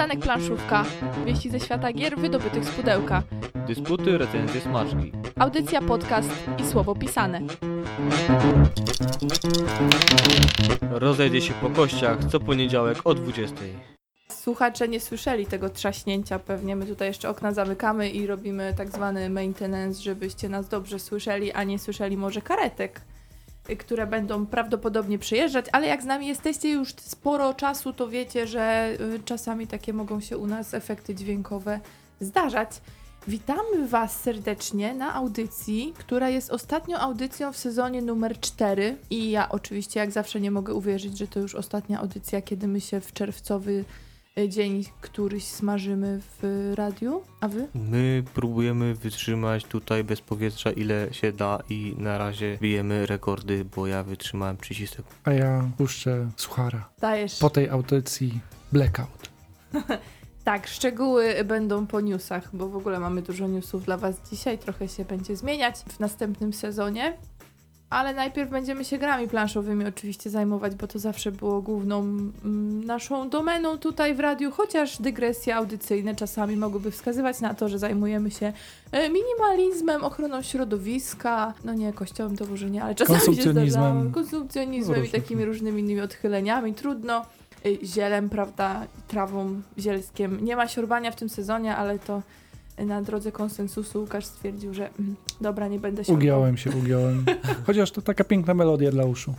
Przystanek Planszówka. Wieści ze świata gier wydobytych z pudełka. Dysputy, recenzje, smaczki. Audycja, podcast i słowo pisane. Rozejdzie się po kościach co poniedziałek o 20. Słuchacze nie słyszeli tego trzaśnięcia pewnie. My tutaj jeszcze okna zamykamy i robimy tak zwany maintenance, żebyście nas dobrze słyszeli, a nie słyszeli może karetek, które będą prawdopodobnie przyjeżdżać, ale jak z nami jesteście już sporo czasu, to wiecie, że y, czasami takie mogą się u nas efekty dźwiękowe zdarzać. Witamy Was serdecznie na audycji, która jest ostatnią audycją w sezonie numer 4. I ja oczywiście, jak zawsze, nie mogę uwierzyć, że to już ostatnia audycja, kiedy my się w czerwcowy dzień któryś smażymy w radiu. A Wy? My próbujemy wytrzymać tutaj bez powietrza ile się da i na razie bijemy rekordy, bo ja wytrzymałem 30 sekund. A ja puszczę suchara. Dajesz. Po tej audycji Blackout. Tak, szczegóły będą po newsach, bo w ogóle mamy dużo newsów dla Was dzisiaj. Trochę się będzie zmieniać w następnym sezonie. Ale najpierw będziemy się grami planszowymi oczywiście zajmować, bo to zawsze było główną mm, naszą domeną tutaj w radiu, chociaż dygresje audycyjne czasami mogłyby wskazywać na to, że zajmujemy się e, minimalizmem, ochroną środowiska, no nie, kościołem to może nie, ale czasami się Konsumpcjonizmem. zdarzało, konsumpcjonizmem i Różnych. takimi różnymi innymi odchyleniami, trudno y, zielem, prawda, trawą, zielskiem. Nie ma siorbania w tym sezonie, ale to na drodze konsensusu Łukasz stwierdził, że mm, dobra, nie będę siorbał. Ugiąłem się, ugiąłem. Chociaż to taka piękna melodia dla uszu.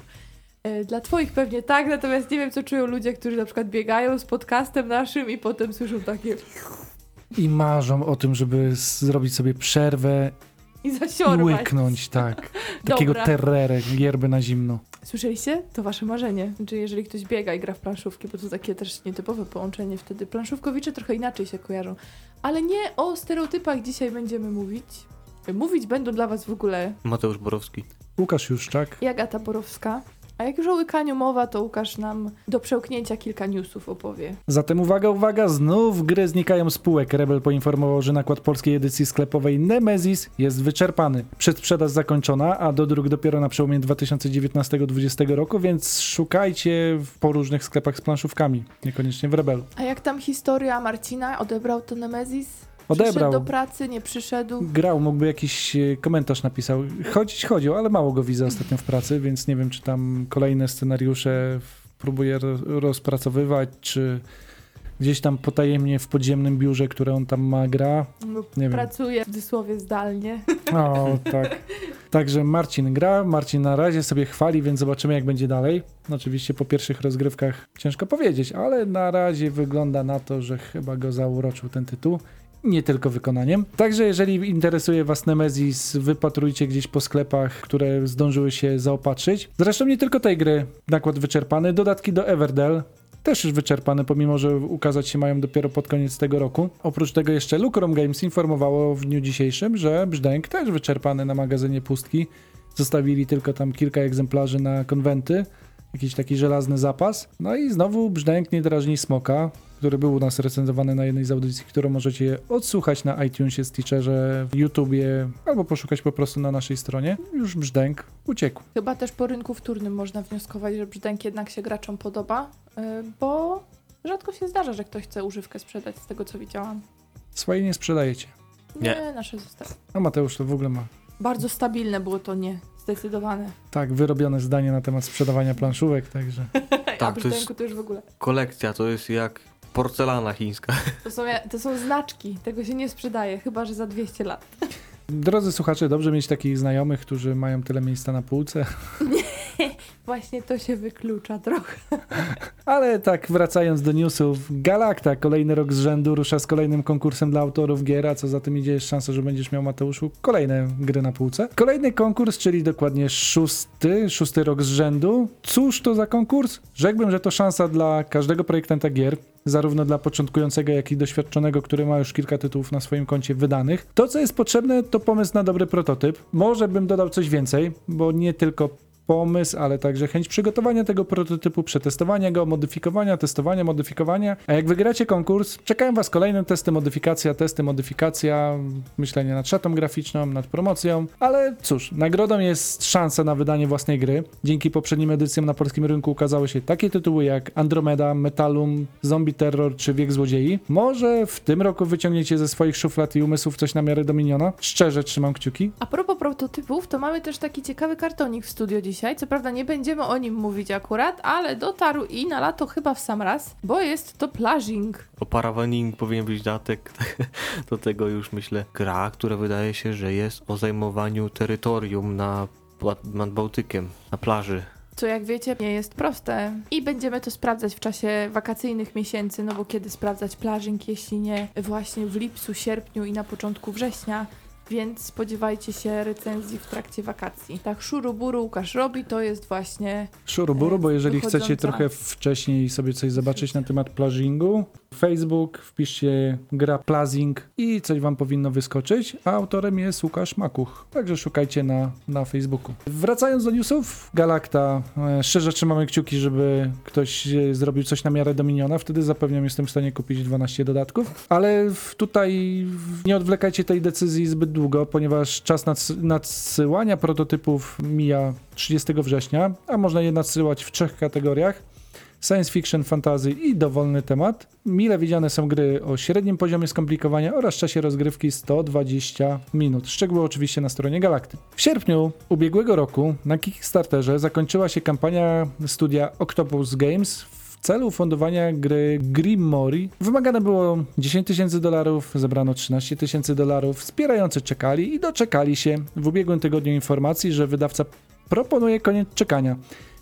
Y, Dla twoich pewnie tak, natomiast nie wiem, co czują ludzie, którzy na przykład biegają z podcastem naszym i potem słyszą takie I marzą o tym, żeby s- zrobić sobie przerwę i i łyknąć, tak. Takiego Dobra. terrorę, gierby na zimno. Słyszeliście? To wasze marzenie. Znaczy, jeżeli ktoś biega i gra w planszówki, bo to takie też nietypowe połączenie wtedy. Planszówkowicze trochę inaczej się kojarzą. Ale nie o stereotypach dzisiaj będziemy mówić. Mówić będą dla was w ogóle Mateusz Borowski. Łukasz Juszczak. i Agata Borowska. A jak już o łykaniu mowa, to Łukasz nam do przełknięcia kilka newsów opowie. Zatem uwaga, uwaga, znów gry znikają z półek. Rebel poinformował, że nakład polskiej edycji sklepowej Nemesis jest wyczerpany. Przedsprzedaż zakończona, a do dróg dopiero na przełomie 2019-2020 roku, więc szukajcie w- po różnych sklepach z planszówkami, niekoniecznie w Rebelu. A jak tam historia Marcina? Odebrał to Nemezis? Odebrał. Przyszedł do pracy, nie przyszedł? Grał, mógłby jakiś e, komentarz napisał. Chodzić chodził, ale mało go widzę ostatnio w pracy, więc nie wiem, czy tam kolejne scenariusze próbuje ro- rozpracowywać, czy gdzieś tam potajemnie w podziemnym biurze, które on tam ma, gra. Nie wiem. Pracuje w cudzysłowie zdalnie. O, tak. Także Marcin gra, Marcin na razie sobie chwali, więc zobaczymy jak będzie dalej. Oczywiście po pierwszych rozgrywkach ciężko powiedzieć, ale na razie wygląda na to, że chyba go zauroczył ten tytuł. Nie tylko wykonaniem. Także jeżeli interesuje Was Nemesis, wypatrujcie gdzieś po sklepach, które zdążyły się zaopatrzyć. Zresztą nie tylko tej gry nakład wyczerpany, dodatki do Everdell też już wyczerpane, pomimo że ukazać się mają dopiero pod koniec tego roku. Oprócz tego jeszcze Lucrom Games informowało w dniu dzisiejszym, że Brzdęk też wyczerpany na magazynie Pustki. Zostawili tylko tam kilka egzemplarzy na konwenty, jakiś taki żelazny zapas. No i znowu Brzdęk nie drażni smoka, który był u nas recenzowany na jednej z audycji, którą możecie odsłuchać na iTunesie, Stitcherze, w YouTubie albo poszukać po prostu na naszej stronie. Już Brzdęk uciekł. Chyba też po rynku wtórnym można wnioskować, że brzdęk jednak się graczom podoba, y, bo rzadko się zdarza, że ktoś chce używkę sprzedać z tego, co widziałam. Swoje nie sprzedajecie. Nie, Nie. nasze zostały. A Mateusz to w ogóle ma Bardzo stabilne było to nie, zdecydowane. tak wyrobione zdanie na temat sprzedawania planszówek, także... Tak, to jest- to już w ogóle. Kolekcja to jest jak porcelana chińska. To są, to są znaczki, tego się nie sprzedaje, chyba że za 200 lat. Drodzy słuchacze, dobrze mieć takich znajomych, którzy mają tyle miejsca na półce. Właśnie to się wyklucza trochę. Ale tak, wracając do newsów, Galacta kolejny rok z rzędu rusza z kolejnym konkursem dla autorów gier, a co za tym idzie jest szansa, że będziesz miał, Mateuszu, kolejne gry na półce. Kolejny konkurs, czyli dokładnie szósty, szósty rok z rzędu. Cóż to za konkurs? Rzekłbym, że to szansa dla każdego projektanta gier, zarówno dla początkującego, jak i doświadczonego, który ma już kilka tytułów na swoim koncie wydanych. To, co jest potrzebne, to pomysł na dobry prototyp. Może bym dodał coś więcej, bo nie tylko pomysł, ale także chęć przygotowania tego prototypu, przetestowania go, modyfikowania, testowania, modyfikowania. A jak wygracie konkurs, czekają Was kolejne testy, modyfikacja, testy, modyfikacja, myślenie nad szatą graficzną, nad promocją, ale cóż, nagrodą jest szansa na wydanie własnej gry. Dzięki poprzednim edycjom na polskim rynku ukazały się takie tytuły jak Andromeda, Metalum, Zombie Terror czy Wiek Złodziei. Może w tym roku wyciągniecie ze swoich szuflad i umysłów coś na miarę Dominiona? Szczerze trzymam kciuki. A propos prototypów, to mamy też taki ciekawy kartonik w studio dzisiaj. Co prawda nie będziemy o nim mówić akurat, ale dotarł i na lato chyba w sam raz, bo jest to plażing. O parawaning powinien być datek do tego już myślę. Gra, która wydaje się, że jest o zajmowaniu terytorium na, nad Bałtykiem, na plaży. Co jak wiecie, nie jest proste. I będziemy to sprawdzać w czasie wakacyjnych miesięcy, no bo kiedy sprawdzać plażing, jeśli nie właśnie w lipcu, sierpniu i na początku września. Więc spodziewajcie się recenzji w trakcie wakacji. Tak, szuruburu Łukasz robi, to jest właśnie Szuruburu, bo jeżeli Wychodząca. chcecie trochę wcześniej sobie coś zobaczyć na temat plażingu, Facebook, wpiszcie gra plazing i coś wam powinno wyskoczyć, a autorem jest Łukasz Makuch. Także szukajcie na, na Facebooku. Wracając do newsów, Galacta, e, szczerze trzymamy kciuki, żeby ktoś e, zrobił coś na miarę Dominiona, wtedy zapewniam jestem w stanie kupić 12 dodatków, ale tutaj nie odwlekajcie tej decyzji zbyt długo, ponieważ czas nads- nadsyłania prototypów mija 30 września, a można je nadsyłać w trzech kategoriach. Science fiction, fantasy i dowolny temat. Mile widziane są gry o średnim poziomie skomplikowania oraz czasie rozgrywki 120 minut. Szczegóły oczywiście na stronie Galakty. W sierpniu ubiegłego roku na Kickstarterze zakończyła się kampania studia Octopus Games w celu ufundowania gry Grimory. Wymagane było 10 tysięcy dolarów, zebrano 13 tysięcy dolarów. Wspierający czekali i doczekali się w ubiegłym tygodniu informacji, że wydawca proponuje koniec czekania.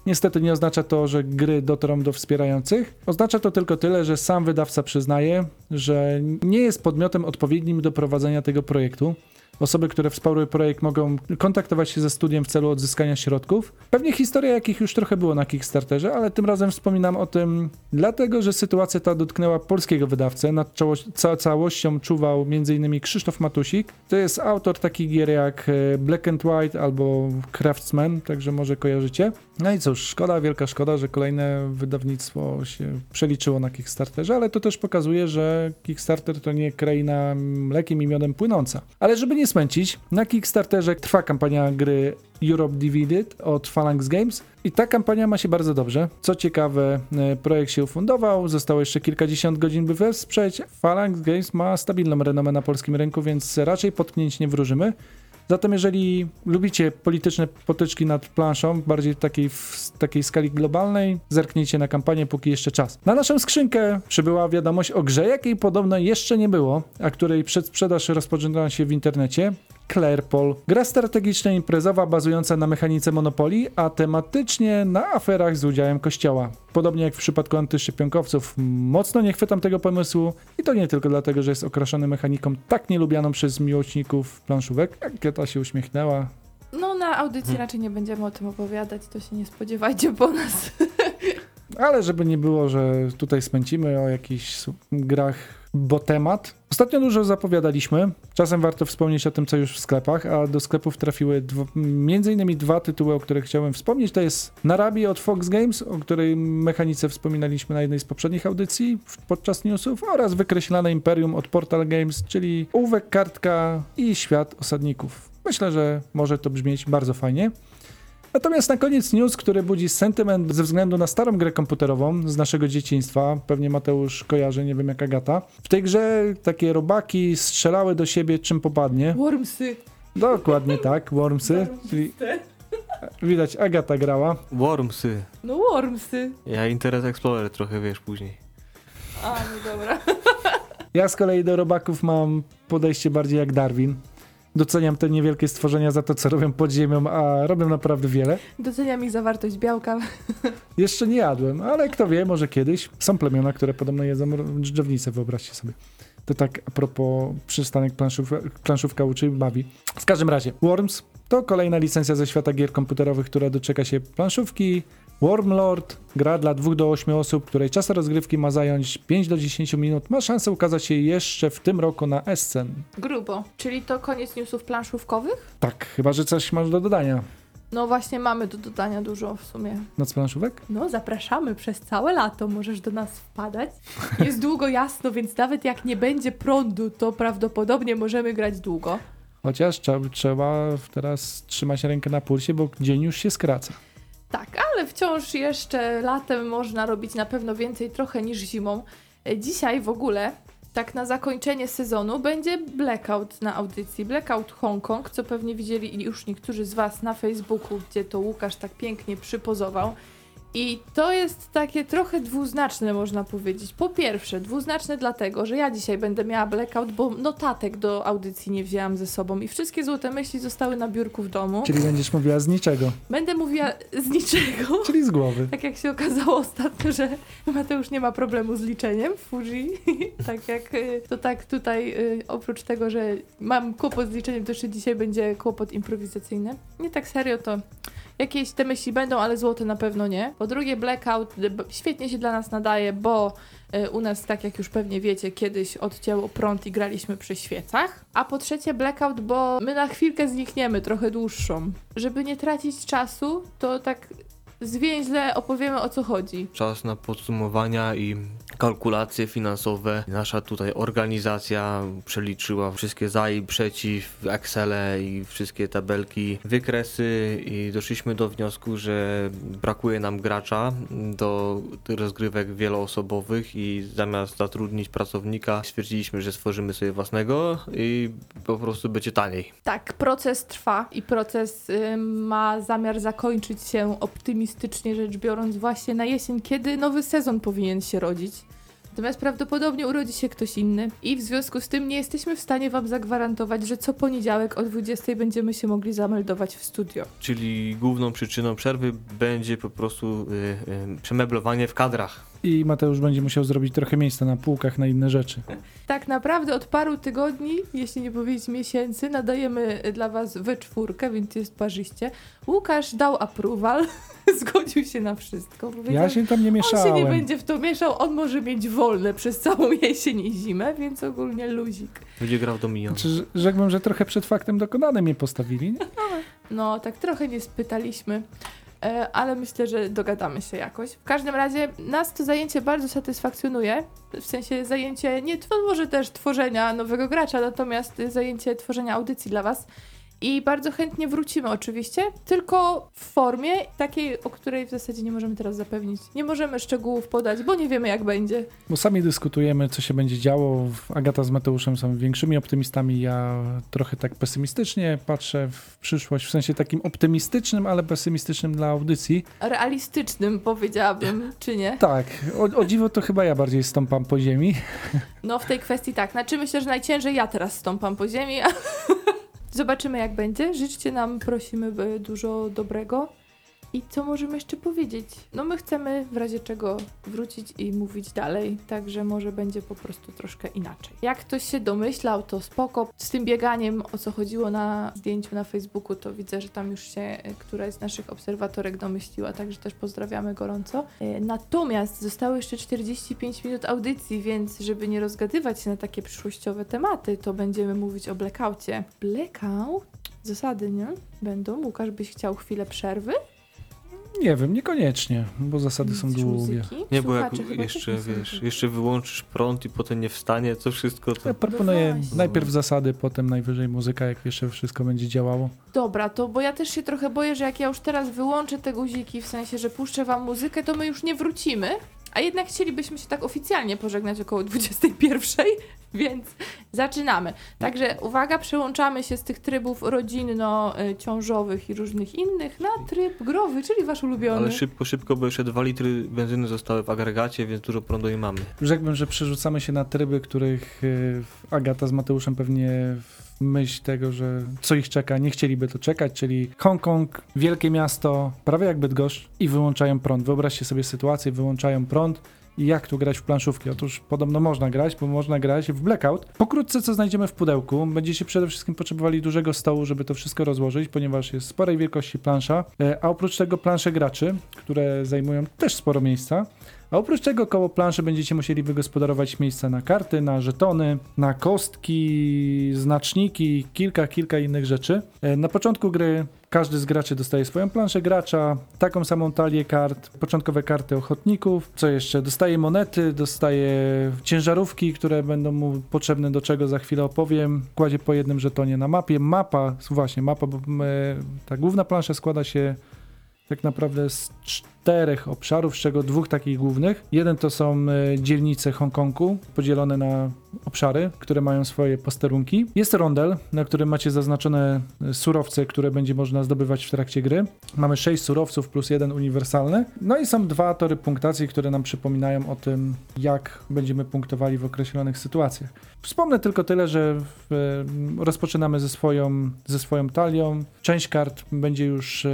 Niestety nie oznacza to, że gry dotrą do wspierających. Oznacza to tylko tyle, że sam wydawca przyznaje, że nie jest podmiotem odpowiednim do prowadzenia tego projektu. Osoby, które wsparły projekt mogą kontaktować się ze studiem w celu odzyskania środków. Pewnie historia jakich już trochę było na Kickstarterze, ale tym razem wspominam o tym dlatego, że sytuacja ta dotknęła polskiego wydawcę. Nad ca całością czuwał m.in. Krzysztof Matusik. To jest autor takich gier jak e, Black and White albo Craftsman, także może kojarzycie. No i cóż, szkoda, wielka szkoda, że kolejne wydawnictwo się przeliczyło na Kickstarterze, ale to też pokazuje, że Kickstarter to nie kraina mlekiem i miodem płynąca. Ale żeby nie smęcić, na Kickstarterze trwa kampania gry Europe Divided od Phalanx Games i ta kampania ma się bardzo dobrze. Co ciekawe, e, projekt się ufundował, zostało jeszcze kilkadziesiąt godzin, by wesprzeć. Phalanx Games ma stabilną renomę na polskim rynku, więc raczej potknięć nie wróżymy. Zatem jeżeli lubicie polityczne potyczki nad planszą, bardziej takiej, w takiej skali globalnej, zerknijcie na kampanię, póki jeszcze czas. Na naszą skrzynkę przybyła wiadomość o grze, jakiej podobno jeszcze nie było, a której przedsprzedaż rozpoczęła się w internecie. Clairpol. Gra strategiczna imprezowa bazująca na mechanice Monopolii, a tematycznie na aferach z udziałem kościoła. Podobnie jak w przypadku antyszczepionkowców, mocno nie chwytam tego pomysłu i to nie tylko dlatego, że jest okraszony mechaniką tak nielubianą przez miłośników planszówek. Jak Kieta się uśmiechnęła. No, na audycji raczej nie będziemy o tym opowiadać, to się nie spodziewajcie po nas. Ale żeby nie było, że tutaj spędzimy o jakichś grach, bo temat. Ostatnio dużo zapowiadaliśmy. Czasem warto wspomnieć o tym, co już w sklepach, a do sklepów trafiły dwo, między innymi dwa tytuły, o których chciałem wspomnieć. To jest Narabi od Fox Games, o której mechanice wspominaliśmy na jednej z poprzednich audycji podczas newsów, oraz Wykreślane Imperium od Portal Games, czyli ołówek, kartka i świat osadników. Myślę, że może to brzmieć bardzo fajnie. Natomiast na koniec news, który budzi sentyment ze względu na starą grę komputerową z naszego dzieciństwa. Pewnie Mateusz kojarzy, nie wiem jak Agata. W tej grze takie robaki strzelały do siebie czym popadnie. Wormsy. Dokładnie tak, Wormsy. Czyli widać Agata grała. Wormsy. No Wormsy. Ja Internet Explorer trochę wiesz później. A, no dobra. Ja z kolei do robaków mam podejście bardziej jak Darwin. Doceniam te niewielkie stworzenia za to, co robią pod ziemią, a robią naprawdę wiele. Doceniam ich zawartość białka. Jeszcze nie jadłem, ale kto wie, może kiedyś. Są plemiona, które podobno jedzą dżdżownice, wyobraźcie sobie. To tak a propos przystanek planszów, planszówka uczy i bawi. W każdym razie, Worms to kolejna licencja ze świata gier komputerowych, która doczeka się planszówki. Wormlord, gra dla 2 do 8 osób, której czas rozgrywki ma zająć 5 do 10 minut, ma szansę ukazać się jeszcze w tym roku na Essen. Grubo. Czyli to koniec newsów planszówkowych? Tak, chyba że coś masz do dodania. No właśnie mamy do dodania dużo w sumie. Noc planszówek? No, zapraszamy przez całe lato, możesz do nas wpadać. Jest długo jasno, więc nawet jak nie będzie prądu, to prawdopodobnie możemy grać długo. Chociaż trzeba, trzeba teraz trzymać rękę na pulsie, bo dzień już się skraca. Tak, ale wciąż jeszcze latem można robić na pewno więcej trochę niż zimą. E, Dzisiaj w ogóle, tak na zakończenie sezonu, będzie blackout na audycji. Blackout Hongkong, co pewnie widzieli już niektórzy z Was na Facebooku, gdzie to Łukasz tak pięknie przypozował. I to jest takie trochę dwuznaczne, można powiedzieć. Po pierwsze, dwuznaczne dlatego, że ja dzisiaj będę miała blackout, bo notatek do audycji nie wzięłam ze sobą i wszystkie złote myśli zostały na biurku w domu. Czyli będziesz mówiła z niczego, Będę mówiła z niczego. czyli z głowy. Tak jak się okazało ostatnio, że Mateusz nie ma problemu z liczeniem w Fuji, tak jak y, to tak tutaj y, oprócz tego, że mam kłopot z liczeniem, to jeszcze dzisiaj będzie kłopot improwizacyjny. Nie tak serio to jakieś te myśli będą, ale złote na pewno nie. Po drugie blackout świetnie się dla nas nadaje, bo y, u nas, tak jak już pewnie wiecie, kiedyś odcięło prąd i graliśmy przy świecach. A po trzecie blackout, bo my na chwilkę znikniemy, trochę dłuższą. Żeby nie tracić czasu, to tak zwięźle opowiemy o co chodzi. Czas na podsumowania i kalkulacje finansowe. Nasza tutaj organizacja przeliczyła wszystkie za i przeciw, Excele i wszystkie tabelki, wykresy i doszliśmy do wniosku, że brakuje nam gracza do rozgrywek wieloosobowych i zamiast zatrudnić pracownika stwierdziliśmy, że stworzymy sobie własnego i po prostu będzie taniej. Tak, proces trwa i proces y, ma zamiar zakończyć się optymistycznie rzecz biorąc właśnie na jesień, kiedy nowy sezon powinien się rodzić. Natomiast prawdopodobnie urodzi się ktoś inny i w związku z tym nie jesteśmy w stanie Wam zagwarantować, że co poniedziałek o 20 będziemy się mogli zameldować w studio. Czyli główną przyczyną przerwy będzie po prostu y, y, przemeblowanie w kadrach. I Mateusz będzie musiał zrobić trochę miejsca na półkach na inne rzeczy. Tak naprawdę od paru tygodni, jeśli nie powiedzieć miesięcy, nadajemy dla Was we czwórkę, więc jest parzyście. Łukasz dał approval, zgodził się na wszystko. Powiedział, Ja się tam nie On się nie mieszałem. będzie w to mieszał, on może mieć wolne przez całą jesień i zimę, więc ogólnie luzik. Będzie grał do Minion. Znaczy, że- rzekłbym, że trochę przed faktem dokonanym mnie postawili. Nie? No, tak trochę nie spytaliśmy, e, ale myślę, że dogadamy się jakoś. W każdym razie nas to zajęcie bardzo satysfakcjonuje, w sensie zajęcie nie może też tworzenia nowego gracza, natomiast zajęcie tworzenia audycji dla Was. I bardzo chętnie wrócimy oczywiście, tylko w formie takiej, o której w zasadzie nie możemy teraz zapewnić. Nie możemy szczegółów podać, bo nie wiemy jak będzie. Bo sami dyskutujemy, co się będzie działo. Agata z Mateuszem są większymi optymistami. Ja trochę tak pesymistycznie patrzę w przyszłość, w sensie takim optymistycznym, ale pesymistycznym dla audycji. Realistycznym powiedziałabym, czy nie? Tak, o, o dziwo to chyba ja bardziej stąpam po ziemi. No w tej kwestii tak. Znaczy myślę, że najciężej ja teraz stąpam po ziemi. Zobaczymy jak będzie. Życzcie nam, prosimy dużo dobrego. I co możemy jeszcze powiedzieć? No my chcemy w razie czego wrócić i mówić dalej, także może będzie po prostu troszkę inaczej. Jak ktoś się domyślał, to spoko. Z tym bieganiem, o co chodziło na zdjęciu na Facebooku, to widzę, że tam już się któraś z naszych obserwatorek domyśliła, także też pozdrawiamy gorąco. E, Natomiast zostało jeszcze 45 minut audycji, więc żeby nie rozgadywać się na takie przyszłościowe tematy, to będziemy mówić o blackoutie. Blackout? Zasady, nie? Będą. Łukasz, byś chciał chwilę przerwy? Nie wiem, niekoniecznie, bo zasady są Mistrz długie. muzyki? Nie, bo jak Słuchacze chyba też jeszcze, wiesz, jeszcze wyłączysz prąd i potem nie wstanie, to wszystko to... Ja proponuję właśnie. najpierw zasady, potem najwyżej muzyka, jak jeszcze wszystko będzie działało. Dobra, to bo ja też się trochę boję, że jak ja już teraz wyłączę te guziki, w sensie, że puszczę wam muzykę, to my już nie wrócimy. A jednak chcielibyśmy się tak oficjalnie pożegnać około 21, więc zaczynamy. Także uwaga, przełączamy się z tych trybów rodzinno-ciążowych i różnych innych na tryb growy, czyli wasz ulubiony. Ale szybko, szybko, bo jeszcze dwa litry benzyny zostały w agregacie, więc dużo prądu nie mamy. Rzekłbym, że przerzucamy się na tryby, których y, Agata z Mateuszem pewnie w myśl tego, że co ich czeka, nie chcieliby to czekać, czyli Hongkong, wielkie miasto, prawie jak Bydgoszcz i wyłączają prąd. Wyobraźcie sobie sytuację, wyłączają prąd i jak tu grać w planszówki? Otóż podobno można grać, bo można grać w blackout. Pokrótce co znajdziemy w pudełku, będziecie przede wszystkim potrzebowali dużego stołu, żeby to wszystko rozłożyć, ponieważ jest sporej wielkości plansza, e, a oprócz tego plansze graczy, które zajmują też sporo miejsca. A oprócz tego koło planszy będziecie musieli wygospodarować miejsca na karty, na żetony, na kostki, znaczniki, kilka, kilka innych rzeczy. E, Na początku gry każdy z graczy dostaje swoją planszę gracza, taką samą talię kart, początkowe karty ochotników. Co jeszcze? Dostaje monety, dostaje ciężarówki, które będą mu potrzebne do czego za chwilę opowiem. Kładzie po jednym żetonie na mapie. Mapa, właśnie mapa, bo e, ta główna plansza składa się tak naprawdę z czterech obszarów, z czego dwóch takich głównych. Jeden to są e, dzielnice Hongkongu, podzielone na obszary, które mają swoje posterunki. Jest rondel, na którym macie zaznaczone e, surowce, które będzie można zdobywać w trakcie gry. Mamy sześć surowców plus jeden uniwersalny. No i są dwa tory punktacji, które nam przypominają o tym, jak będziemy punktowali w określonych sytuacjach. Wspomnę tylko tyle, że w, e, rozpoczynamy ze swoją, ze swoją talią. Część kart będzie już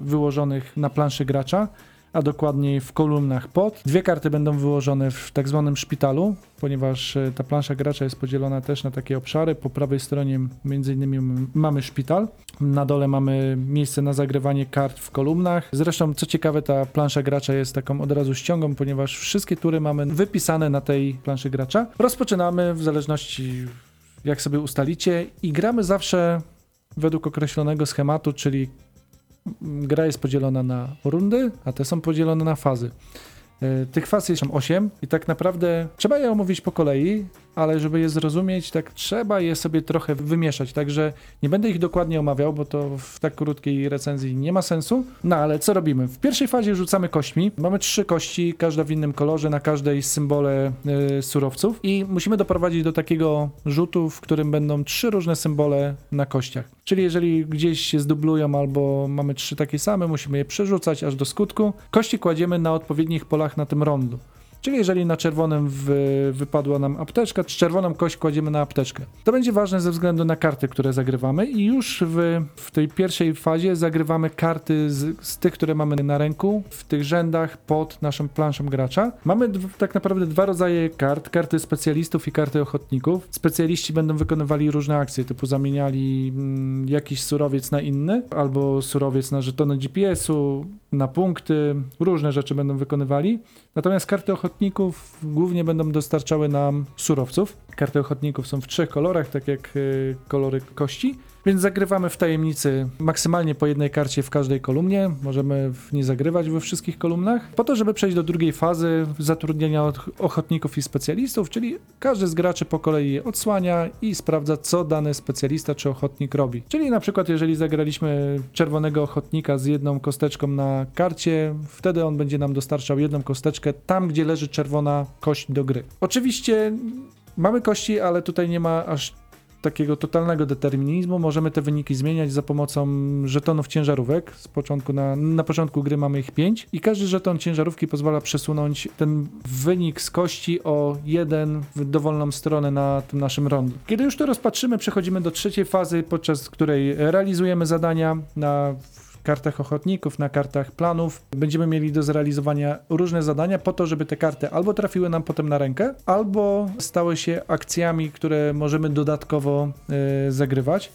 wyłożonych na planszy gracza, a dokładniej w kolumnach pod. Dwie karty będą wyłożone w tak zwanym szpitalu, ponieważ e, ta plansza gracza jest podzielona też na takie obszary. Po prawej stronie między innymi mamy szpital, na dole mamy miejsce na zagrywanie kart w kolumnach. Zresztą, co ciekawe, ta plansza gracza jest taką od razu ściągą, ponieważ wszystkie tury mamy wypisane na tej planszy gracza. Rozpoczynamy w zależności jak sobie ustalicie i gramy zawsze według określonego schematu, czyli gra jest podzielona na rundy, a te są podzielone na fazy. E, Tych faz jest 8 i tak naprawdę trzeba je omówić po kolei, ale żeby je zrozumieć, tak trzeba je sobie trochę wymieszać, także nie będę ich dokładnie omawiał, bo to w tak krótkiej recenzji nie ma sensu. No ale co robimy? W pierwszej fazie rzucamy kośćmi. Mamy trzy kości, każda w innym kolorze, na każdej symbole y, surowców i musimy doprowadzić do takiego rzutu, w którym będą trzy różne symbole na kościach. Czyli jeżeli gdzieś się zdublują albo mamy trzy takie same, musimy je przerzucać aż do skutku. Kości kładziemy na odpowiednich polach na tym rondu. Czyli jeżeli na czerwonym wy, wypadła nam apteczka, czerwoną kość kładziemy na apteczkę. To będzie ważne ze względu na karty, które zagrywamy i już w, w tej pierwszej fazie zagrywamy karty z, z tych, które mamy na ręku, w tych rzędach pod naszą planszą gracza. Mamy tak naprawdę dwa rodzaje kart, karty specjalistów i karty ochotników. Specjaliści będą wykonywali różne akcje, typu zamieniali mm, jakiś surowiec na inny, albo surowiec na żetony GPS-u, na punkty, różne rzeczy będą wykonywali. Natomiast karty ochotników głównie będą dostarczały nam surowców. Karty ochotników są w trzech kolorach, tak jak y, kolory kości. Więc zagrywamy w tajemnicy maksymalnie po jednej karcie w każdej kolumnie. Możemy w nie zagrywać we wszystkich kolumnach. Po to, żeby przejść do drugiej fazy zatrudnienia och- ochotników i specjalistów, czyli każdy z graczy po kolei je odsłania i sprawdza, co dany specjalista czy ochotnik robi. Czyli na przykład, jeżeli zagraliśmy czerwonego ochotnika z jedną kosteczką na karcie, wtedy on będzie nam dostarczał jedną kosteczkę tam, gdzie leży czerwona kość do gry. Oczywiście mamy kości, ale tutaj nie ma aż takiego totalnego determinizmu. Możemy te wyniki zmieniać za pomocą żetonów ciężarówek. Z początku na, na początku gry mamy ich 5 i każdy żeton ciężarówki pozwala przesunąć ten wynik z kości o jeden w dowolną stronę na tym naszym rondu. Kiedy już to rozpatrzymy, przechodzimy do trzeciej fazy, podczas której realizujemy zadania na kartach ochotników, na kartach planów. Będziemy mieli do zrealizowania różne zadania po to, żeby te karty albo trafiły nam potem na rękę, albo stały się akcjami, które możemy dodatkowo e, zagrywać.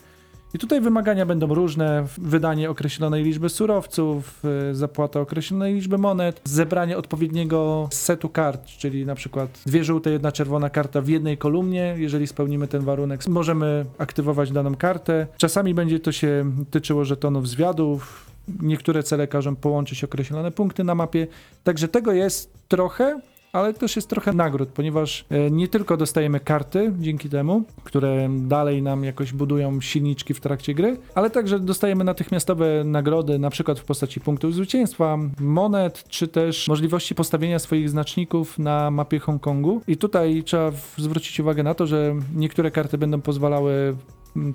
I tutaj wymagania będą różne: wydanie określonej liczby surowców, e, zapłata określonej liczby monet, zebranie odpowiedniego setu kart, czyli na przykład dwie żółte, jedna czerwona karta w jednej kolumnie. Jeżeli spełnimy ten warunek, możemy aktywować daną kartę. Czasami będzie to się tyczyło żetonów zwiadów. Niektóre cele każą połączyć określone punkty na mapie. Także tego jest trochę, ale też jest trochę nagród, ponieważ e, nie tylko dostajemy karty dzięki temu, które dalej nam jakoś budują silniczki w trakcie gry, ale także dostajemy natychmiastowe nagrody, na przykład w postaci punktów zwycięstwa, monet, czy też możliwości postawienia swoich znaczników na mapie Hongkongu. I tutaj trzeba zwrócić uwagę na to, że niektóre karty będą pozwalały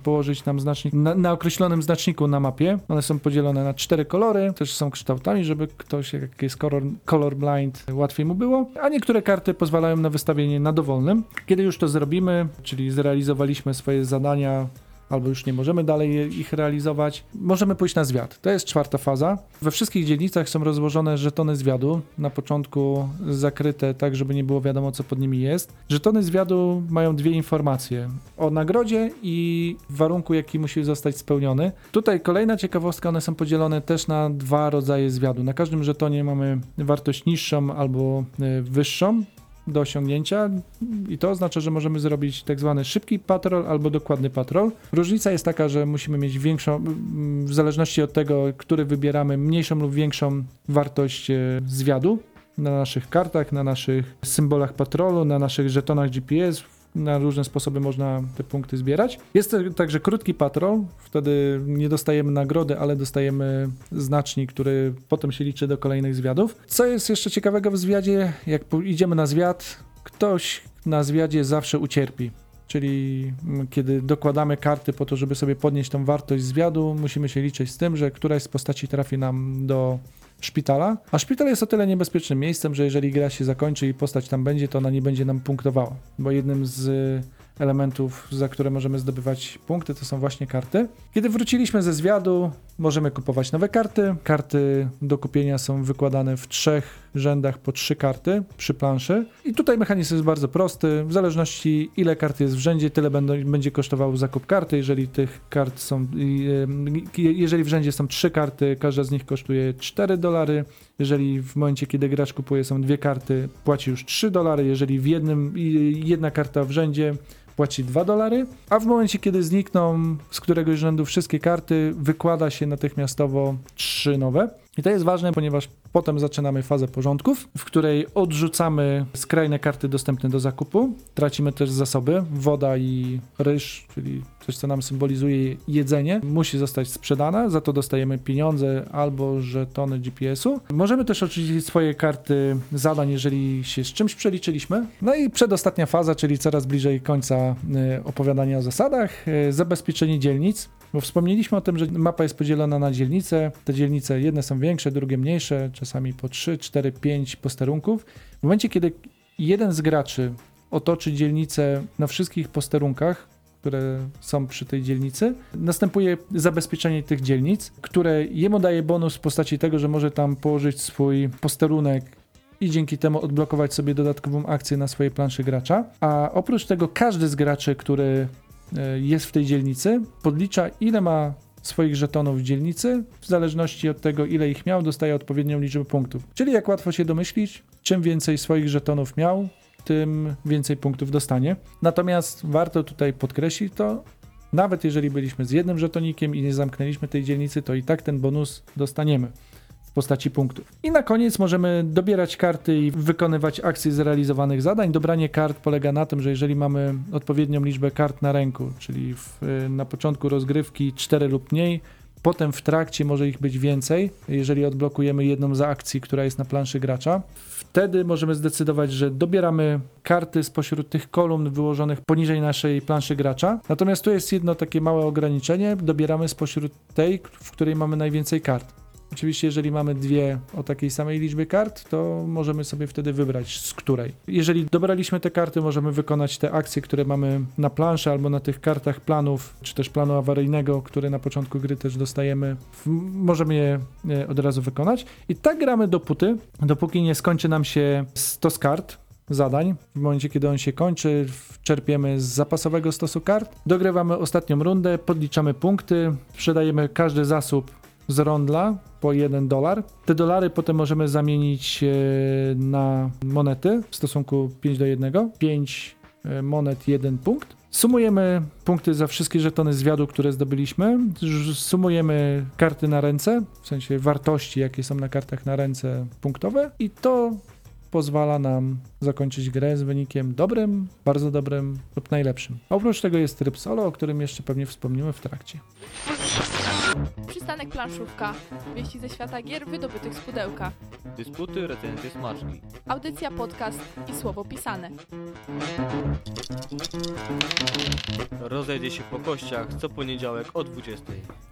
położyć nam znacznik na, na określonym znaczniku na mapie. One są podzielone na cztery kolory, też są kształtami, żeby ktoś, jak jest color, colorblind, łatwiej mu było. A niektóre karty pozwalają na wystawienie na dowolnym. Kiedy już to zrobimy, czyli zrealizowaliśmy swoje zadania, albo już nie możemy dalej ich realizować, możemy pójść na zwiat. To jest czwarta faza. We wszystkich dzielnicach są rozłożone żetony zwiadu, na początku zakryte tak, żeby nie było wiadomo, co pod nimi jest. Żetony zwiadu mają dwie informacje o nagrodzie i warunku, jaki musi zostać spełniony. Tutaj kolejna ciekawostka, one są podzielone też na dwa rodzaje zwiadu. Na każdym żetonie mamy wartość niższą albo y, wyższą. Do osiągnięcia i to oznacza, że możemy zrobić tak zwany szybki patrol albo dokładny patrol. Różnica jest taka, że musimy mieć większą, w zależności od tego, który wybieramy, mniejszą lub większą wartość e, zwiadu na naszych kartach, na naszych symbolach patrolu, na naszych żetonach GPS. Na różne sposoby można te punkty zbierać. Jest także krótki patrol, wtedy nie dostajemy nagrody, ale dostajemy znacznik, który potem się liczy do kolejnych zwiadów. Co jest jeszcze ciekawego w zwiadzie, jak idziemy na zwiad, ktoś na zwiadzie zawsze ucierpi. Czyli mm, kiedy dokładamy karty po to, żeby sobie podnieść tą wartość zwiadu, musimy się liczyć z tym, że któraś z postaci trafi nam do szpitala. A szpital jest o tyle niebezpiecznym miejscem, że jeżeli gra się zakończy i postać tam będzie, to ona nie będzie nam punktowała. Bo jednym z elementów, za które możemy zdobywać punkty, to są właśnie karty. Kiedy wróciliśmy ze zwiadu, możemy kupować nowe karty. Karty do kupienia są wykładane w trzech rzędach po trzy karty przy planszy. I tutaj mechanizm jest bardzo prosty. W zależności ile kart jest w rzędzie, tyle będą, będzie kosztował zakup karty. Jeżeli tych kart są, jeżeli w rzędzie są trzy karty, każda z nich kosztuje 4 dolary. Jeżeli w momencie, kiedy gracz kupuje są dwie karty, płaci już 3 dolary. Jeżeli w jednym, jedna karta w rzędzie, płaci 2 dolary, a w momencie, kiedy znikną z któregoś rzędu wszystkie karty, wykłada się natychmiastowo trzy nowe. I to jest ważne, ponieważ potem zaczynamy fazę porządków, w której odrzucamy skrajne karty dostępne do zakupu. Tracimy też zasoby, woda i ryż, czyli coś, co nam symbolizuje jedzenie, musi zostać sprzedane, za to dostajemy pieniądze albo żetony GPS-u. Możemy też odrzucić swoje karty zadań, jeżeli się z czymś przeliczyliśmy. No i przedostatnia faza, czyli coraz bliżej końca y, opowiadania o zasadach, y, zabezpieczenie dzielnic. Bo wspomnieliśmy o tym, że mapa jest podzielona na dzielnice. Te dzielnice jedne są większe, drugie mniejsze, po 3, 4, 5 posterunków. W momencie, kiedy jeden z graczy otoczy dzielnicę na wszystkich posterunkach, które są przy tej dzielnicy, następuje zabezpieczenie tych dzielnic, które jemu daje bonus w postaci tego, że może tam położyć swój posterunek i dzięki temu odblokować sobie dodatkową akcję na swojej planszy gracza. A oprócz tego każdy z graczy, który e, jest w tej dzielnicy, podlicza ile ma swoich żetonów w dzielnicy, w zależności od tego, ile ich miał, dostaje odpowiednią liczbę punktów. Czyli jak łatwo się domyślić, czym więcej swoich żetonów miał, tym więcej punktów dostanie. Natomiast warto tutaj podkreślić to, nawet jeżeli byliśmy z jednym żetonikiem i nie zamknęliśmy tej dzielnicy, to i tak ten bonus dostaniemy postaci punktów. I na koniec możemy dobierać karty i wykonywać akcje zrealizowanych zadań. Dobranie kart polega na tym, że jeżeli mamy odpowiednią liczbę kart na ręku, czyli w, na początku rozgrywki 4 lub mniej, potem w trakcie może ich być więcej, jeżeli odblokujemy jedną z akcji, która jest na planszy gracza. Wtedy możemy zdecydować, że dobieramy karty spośród tych kolumn wyłożonych poniżej naszej planszy gracza. Natomiast tu jest jedno takie małe ograniczenie. Dobieramy spośród tej, w której mamy najwięcej kart. Oczywiście, jeżeli mamy dwie o takiej samej liczbie kart, to możemy sobie wtedy wybrać z której. Jeżeli dobraliśmy te karty, możemy wykonać te akcje, które mamy na planszy albo na tych kartach planów, czy też planu awaryjnego, które na początku gry też dostajemy. Możemy je e, od razu wykonać. I tak gramy dopóty, dopóki nie skończy nam się stos kart zadań. W momencie, kiedy on się kończy, czerpiemy z zapasowego stosu kart, dogrywamy ostatnią rundę, podliczamy punkty, sprzedajemy każdy zasób z rondla po 1 dolar. Te dolary potem możemy zamienić e, na monety w stosunku 5 do 1. 5 e, monet, 1 punkt. Sumujemy punkty za wszystkie żetony zwiadu, które zdobyliśmy. Sumujemy karty na ręce, w sensie wartości, jakie są na kartach na ręce punktowe i to pozwala nam zakończyć grę z wynikiem dobrym, bardzo dobrym lub najlepszym. Oprócz tego jest tryb solo, o którym jeszcze pewnie wspomnimy w trakcie. Przystanek planszówka. Wieści ze świata gier wydobytych z pudełka. Dysputy, recenzje, smaczki. Audycja, podcast i słowo pisane. Rozejdzie się po kościach co poniedziałek o 20.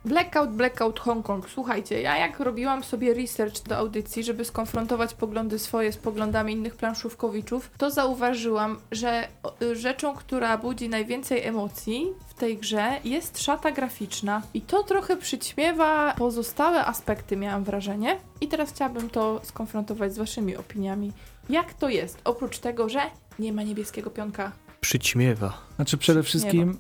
Blackout, Blackout Hongkong. Słuchajcie, ja jak robiłam sobie research do audycji, żeby skonfrontować poglądy swoje z poglądami innych planszówkowiczów, to zauważyłam, że y, rzeczą, która budzi najwięcej emocji w tej grze jest szata graficzna. I to trochę przyćmiewa pozostałe aspekty, miałam wrażenie. I teraz chciałabym to skonfrontować z waszymi opiniami. Jak to jest? Oprócz tego, że nie ma niebieskiego pionka. Przyćmiewa. Znaczy przede wszystkim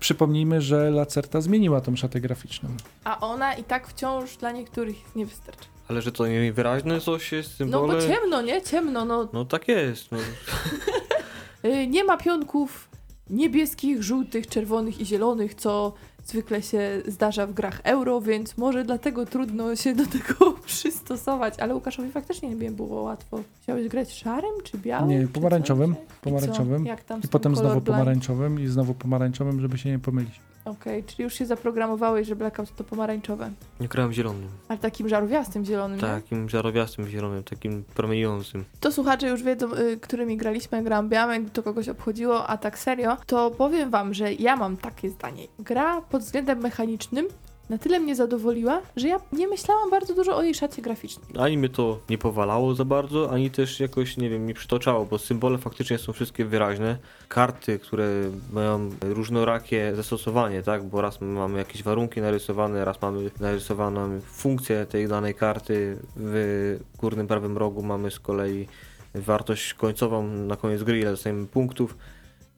Przypomnijmy, że Lacerta zmieniła tą szatę graficzną. A ona i tak wciąż dla niektórych nie wystarczy. Ale że to niewyraźne coś jest, No symbole... bo ciemno, nie? Ciemno, no. No tak jest. No. Y, Nie ma pionków niebieskich, żółtych, czerwonych i zielonych, co zwykle się zdarza w grach euro, więc może dlatego trudno się do tego przystosować. Ale Łukaszowi faktycznie nie było łatwo. Chciałeś grać szarym czy białym? Nie, pomarańczowym, coś? I co? pomarańczowym. Jak tam I potem znowu pomarańczowym i znowu pomarańczowym, żeby się nie pomylić. Okej, czyli już się zaprogramowałeś, że blackout to pomarańczowe. Nie grałem zielonym. Ale takim żarówiastym zielonym, nie? Takim żarowiastym zielonym, takim promieniującym. To słuchacze już wiedzą, y, którymi graliśmy, grałam białym, to kogoś obchodziło, a tak serio, to powiem wam, że ja mam takie zdanie. Gra pod względem mechanicznym na tyle mnie zadowoliła, że ja nie myślałam bardzo dużo o jej szacie graficznej. Ani mnie to nie powalało za bardzo, ani też jakoś, nie wiem, mi przytoczało, bo symbole faktycznie są wszystkie wyraźne. Karty, które mają różnorakie zastosowanie, tak? Bo raz mamy jakieś warunki narysowane, raz mamy narysowaną funkcję tej danej karty. W górnym prawym rogu mamy z kolei wartość końcową na koniec gry, ile dostajemy punktów.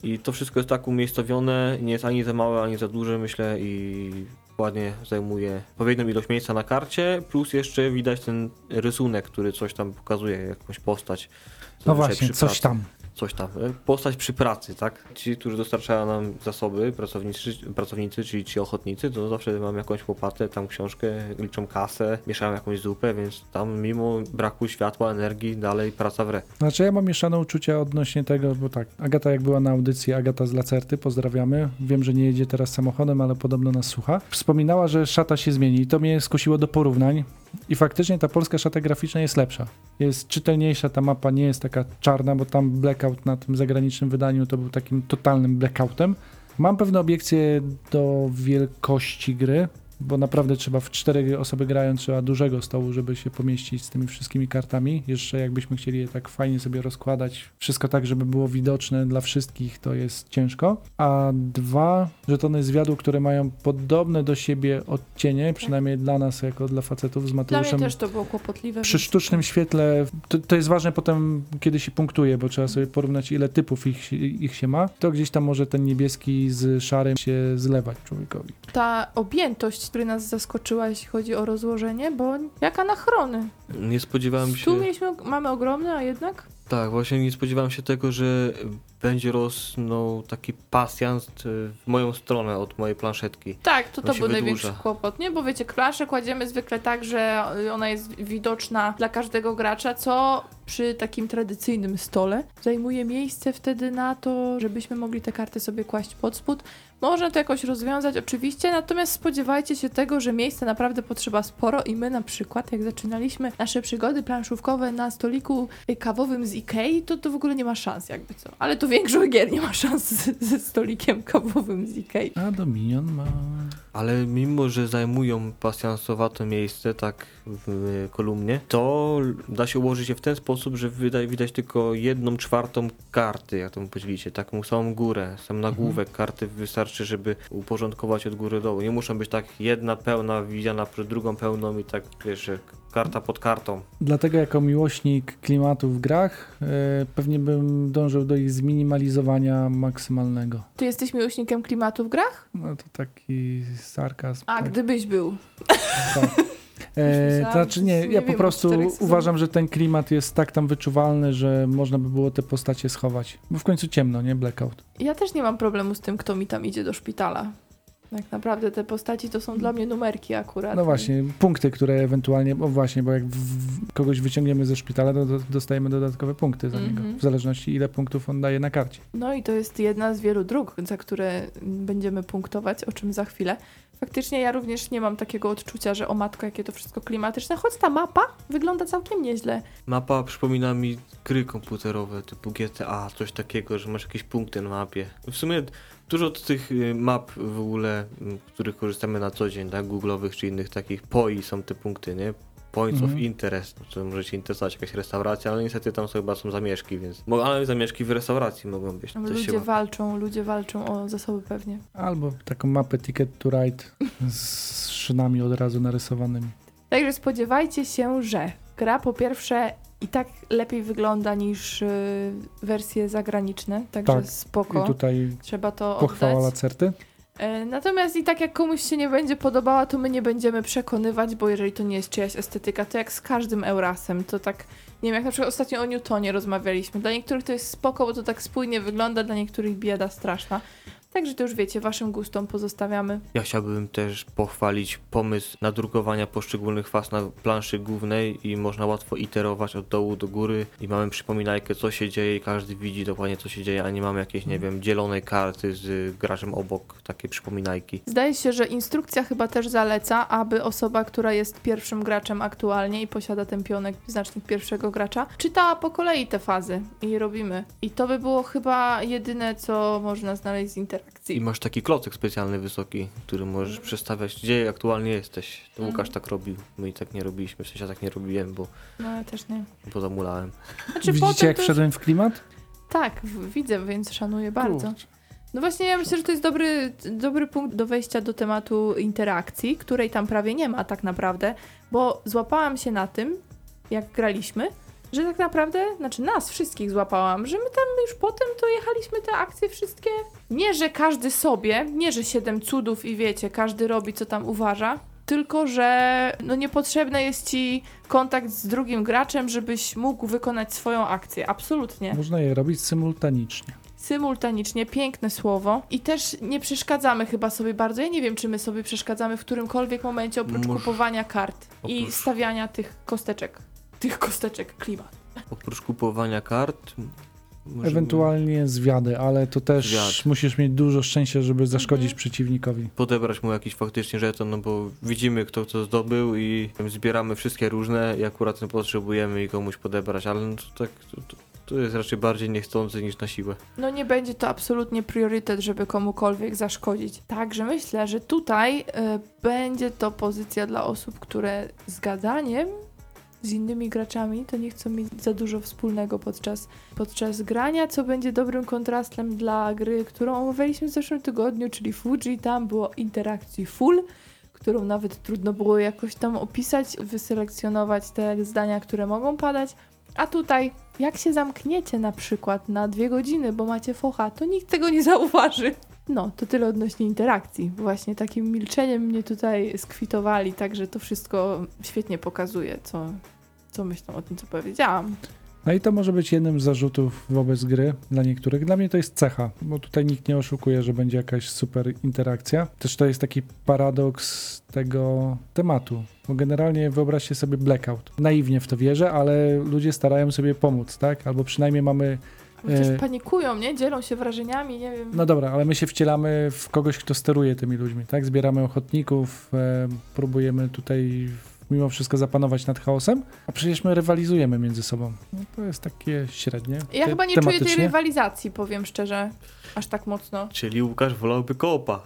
I to wszystko jest tak umiejscowione, nie jest ani za małe, ani za duże, myślę, i ładnie zajmuje odpowiednią ilość miejsca na karcie, plus jeszcze widać ten rysunek, który coś tam pokazuje, jakąś postać. No właśnie, coś tam. Coś tam. E, Postać przy pracy, tak? Ci, którzy dostarczają nam zasoby, pracownicy, pracownicy czyli ci ochotnicy, to zawsze mam jakąś łopatę, tam książkę, liczą kasę, mieszają jakąś zupę, więc tam mimo braku światła, energii, dalej praca w re. Znaczy ja mam mieszane uczucia odnośnie tego, bo tak, Agata jak była na audycji, Agata z Lacerty, pozdrawiamy. Wiem, że nie jedzie teraz samochodem, ale podobno nas słucha. Wspominała, że szata się zmieni i to mnie skusiło do porównań. I faktycznie ta polska szata graficzna jest lepsza. Jest czytelniejsza, ta mapa nie jest taka czarna, bo tam blackout na tym zagranicznym wydaniu to był takim totalnym blackoutem. Mam pewne obiekcje do wielkości gry, bo naprawdę trzeba w cztery osoby grając, trzeba dużego stołu, żeby się pomieścić z tymi wszystkimi kartami. Jeszcze jakbyśmy chcieli je tak fajnie sobie rozkładać, wszystko tak, żeby było widoczne dla wszystkich, to jest ciężko. A dwa żetony zwiadu, które mają podobne do siebie odcienie, przynajmniej dla nas, jako dla facetów z Dla mnie Mateuszem. też to było kłopotliwe. Przy sztucznym świetle to, to jest ważne potem, kiedy się punktuje, bo trzeba sobie porównać, ile typów ich, ich się ma. To gdzieś tam może ten niebieski z szarym się zlewać człowiekowi. Ta objętość, która nas zaskoczyła, jeśli chodzi o rozłożenie, bo jak anachrony. Nie spodziewałem się... Tu mieliśmy, mamy ogromne, a jednak Tak, właśnie nie spodziewałem się tego, że będzie rosnął taki pasjans e, w moją stronę od mojej planszetki. Tak, to On to był największy wydłuża. kłopot, nie? Bo wiecie, planszę kładziemy zwykle tak, że ona jest widoczna dla każdego gracza, co przy takim tradycyjnym stole zajmuje miejsce wtedy na to, żebyśmy mogli te karty sobie kłaść pod spód. Można to jakoś rozwiązać oczywiście, natomiast spodziewajcie się tego, że miejsca naprawdę potrzeba sporo i my na przykład, jak zaczynaliśmy nasze przygody planszówkowe na stoliku kawowym z Ikei, to to w ogóle nie ma szans jakby co. Ale to większość gier nie ma szans ze stolikiem kawowym z Ikei. A Dominion ma... Ale mimo, że zajmują pasjansowate miejsce, tak w kolumnie, to da się ułożyć je w ten sposób, że widać, widać tylko jedną czwartą karty, jak to podzielicie, taką samą górę, sam nagłówek karty wystarczy, żeby uporządkować od góry do dołu. Nie muszą być tak jedna pełna widziana przez drugą pełną i tak, wiesz, karta pod kartą. Dlatego jako miłośnik klimatu w grach e, pewnie bym dążył do ich zminimalizowania maksymalnego. Ty jesteś miłośnikiem klimatu w grach? No to taki sarkazm. A, tak, gdybyś był. tak. E, to znaczy nie, ja po prostu uważam, że ten klimat jest tak tam wyczuwalny, że można by było te postacie schować. Bo w końcu ciemno, nie? Blackout. Ja też nie mam problemu z tym, kto mi tam idzie do szpitala. Tak naprawdę te postaci to są dla mnie numerki akurat. No właśnie, punkty, które ewentualnie, bo właśnie, bo jak w, kogoś wyciągniemy ze szpitala, to do, dostajemy dodatkowe punkty za niego, Mhm. w zależności ile punktów on daje na karcie. No i to jest jedna z wielu dróg, za które będziemy punktować, o czym za chwilę. Faktycznie ja również nie mam takiego odczucia, że o matko, jakie to wszystko klimatyczne, choć ta mapa wygląda całkiem nieźle. Mapa przypomina mi gry komputerowe typu GTA, coś takiego, że masz jakieś punkty na mapie. W sumie dużo tych y, map w ogóle, których korzystamy na co dzień, tak, googlowych czy innych takich POI są te punkty, nie? Points of Mhm. interest, to może się interesować jakaś restauracja, ale niestety tam są chyba są zamieszki, więc... Ale zamieszki w restauracji mogą być. Coś się Ludzie ma. walczą, ludzie walczą o zasoby pewnie. Albo taką mapę Ticket to Ride z szynami od razu narysowanymi. Także spodziewajcie się, że gra po pierwsze i tak lepiej wygląda niż y, wersje zagraniczne, także Tak. spoko. I tutaj Trzeba to pochwała oddać. Lacerty. E, Natomiast i tak jak komuś się nie będzie podobała, to my nie będziemy przekonywać, bo jeżeli to nie jest czyjaś estetyka, to jak z każdym Eurasem, to tak, nie wiem, jak na przykład ostatnio o Newtonie rozmawialiśmy. Dla niektórych to jest spoko, bo to tak spójnie wygląda, dla niektórych bieda straszna. Także to już wiecie, waszym gustom pozostawiamy. Ja chciałbym też pochwalić pomysł nadrukowania poszczególnych faz na planszy głównej i można łatwo iterować od dołu do góry i mamy przypominajkę co się dzieje i każdy widzi dokładnie co się dzieje, a nie mamy jakiejś, nie wiem, dzielonej karty z graczem obok, takie przypominajki. Zdaje się, że instrukcja chyba też zaleca, aby osoba, która jest pierwszym graczem aktualnie i posiada ten pionek, znacznik pierwszego gracza, czytała po kolei te fazy i robimy. I to by było chyba jedyne, co można znaleźć z I interakcji. masz taki klocek specjalny wysoki, który możesz przestawiać gdzie aktualnie jesteś. To Mhm. Łukasz tak robił, my i tak nie robiliśmy, w sensie ja tak nie robiłem, bo, No ja też nie. bo zamulałem. Znaczy, Widzicie, potem jak to już- wszedłem w klimat? Tak, w- widzę, więc szanuję bardzo. Kurczę. No właśnie, ja myślę, że to jest dobry, dobry punkt do wejścia do tematu interakcji, której tam prawie nie ma tak naprawdę, bo złapałam się na tym, jak graliśmy, że tak naprawdę, znaczy nas wszystkich złapałam, że my tam już potem to jechaliśmy te akcje wszystkie. Nie, że każdy sobie, nie, że siedem cudów i wiecie, każdy robi co tam uważa, tylko że no niepotrzebny jest ci kontakt z drugim graczem, żebyś mógł wykonać swoją akcję. Absolutnie Można je robić symultanicznie. symultanicznie, piękne słowo. I też nie przeszkadzamy chyba sobie bardzo. Ja nie wiem, czy my sobie przeszkadzamy w którymkolwiek momencie oprócz Może- kupowania kart i Oprócz- stawiania tych kosteczek. Tych kosteczek klimat. Oprócz kupowania kart... możemy- Ewentualnie zwiady, ale to też Zwiad. musisz mieć dużo szczęścia, żeby zaszkodzić Mhm. przeciwnikowi. podebrać mu jakiś faktycznie żeton, no bo widzimy kto co zdobył i zbieramy wszystkie różne i akurat ten potrzebujemy i komuś podebrać, ale no to tak to, to, to jest raczej bardziej niechcący niż na siłę. No nie będzie to absolutnie priorytet, żeby komukolwiek zaszkodzić. Także myślę, że tutaj y, będzie to pozycja dla osób, które z gadaniem z innymi graczami to nie chcą mieć za dużo wspólnego podczas, podczas grania, co będzie dobrym kontrastem dla gry, którą omawialiśmy w zeszłym tygodniu, czyli Fuji. Tam było interakcji full, którą nawet trudno było jakoś tam opisać, wyselekcjonować te zdania, które mogą padać. A tutaj, jak się zamkniecie na przykład na dwie godziny, bo macie focha, to nikt tego nie zauważy. No, to tyle odnośnie interakcji. Właśnie takim milczeniem mnie tutaj skwitowali, także to wszystko świetnie pokazuje, co, co myślą o tym, co powiedziałam. No i to może być jednym z zarzutów wobec gry dla niektórych. Dla mnie to jest cecha, bo tutaj nikt nie oszukuje, że będzie jakaś super interakcja. Też to jest taki paradoks tego tematu. Bo generalnie wyobraźcie sobie blackout. Naiwnie w to wierzę, ale ludzie starają sobie pomóc, tak? Albo przynajmniej mamy. Chociaż E. panikują, nie? Dzielą się wrażeniami, nie wiem. No dobra, ale my się wcielamy w kogoś, kto steruje tymi ludźmi, tak? Zbieramy ochotników, e, próbujemy tutaj mimo wszystko zapanować nad chaosem, a przecież my rywalizujemy między sobą. No to jest takie średnie. Ja te- chyba nie czuję tej rywalizacji, powiem szczerze, aż tak mocno. Czyli Łukasz wolałby koopa.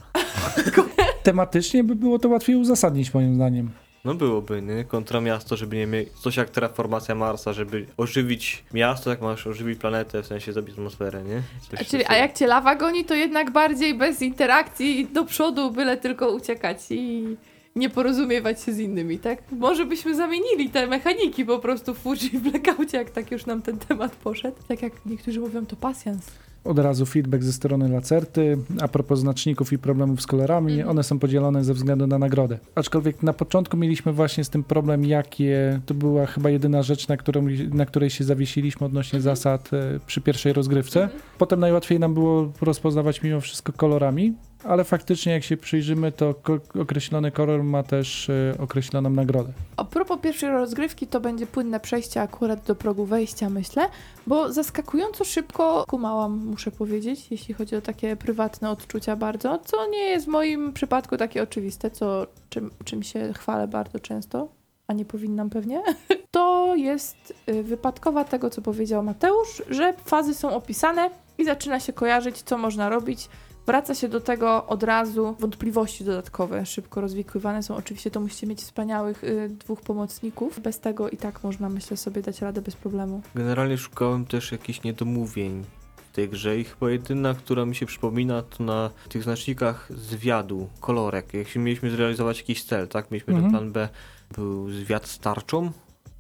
Tematycznie by było to łatwiej uzasadnić moim zdaniem. No byłoby, nie? Kontra miasto, żeby nie mieć coś jak terraformacja Marsa, żeby ożywić miasto, jak masz ożywić planetę, w sensie zabić atmosferę, nie? Coś A, czyli, a jak cię lawa goni, to jednak bardziej bez interakcji do przodu, byle tylko uciekać i nie porozumiewać się z innymi, tak? Może byśmy zamienili te mechaniki po prostu w Fuji w Blackoutie, jak tak już nam ten temat poszedł. Tak jak niektórzy mówią, to pasjans. Od razu feedback ze strony Lacerty. A propos znaczników i problemów z kolorami, Mhm. one są podzielone ze względu na nagrodę. Aczkolwiek na początku mieliśmy właśnie z tym problem, jakie to była chyba jedyna rzecz, na, którą, na której się zawiesiliśmy odnośnie Mhm. zasad e, przy pierwszej rozgrywce. Mhm. Potem najłatwiej nam było rozpoznawać mimo wszystko kolorami, ale faktycznie jak się przyjrzymy, to określony kolor ma też e, określoną nagrodę. A propos pierwszej rozgrywki, to będzie płynne przejście akurat do progu wejścia, myślę, bo zaskakująco szybko kumałam, muszę powiedzieć, jeśli chodzi o takie prywatne odczucia bardzo, co nie jest w moim przypadku takie oczywiste, co, czym, czym się chwalę bardzo często, a nie powinnam pewnie. To jest y, wypadkowa tego, co powiedział Mateusz, że fazy są opisane i zaczyna się kojarzyć, co można robić. Wraca się do tego od razu wątpliwości dodatkowe, szybko rozwikływane są. Oczywiście to musicie mieć wspaniałych y, dwóch pomocników. Bez tego i tak można, myślę, sobie dać radę bez problemu. Generalnie szukałem też jakichś niedomówień w tej grze i chyba jedyna, która mi się przypomina, to na tych znacznikach zwiadu, kolorek. Jak się mieliśmy zrealizować jakiś cel, tak? Mieliśmy Mhm. ten plan B, był zwiad z tarczą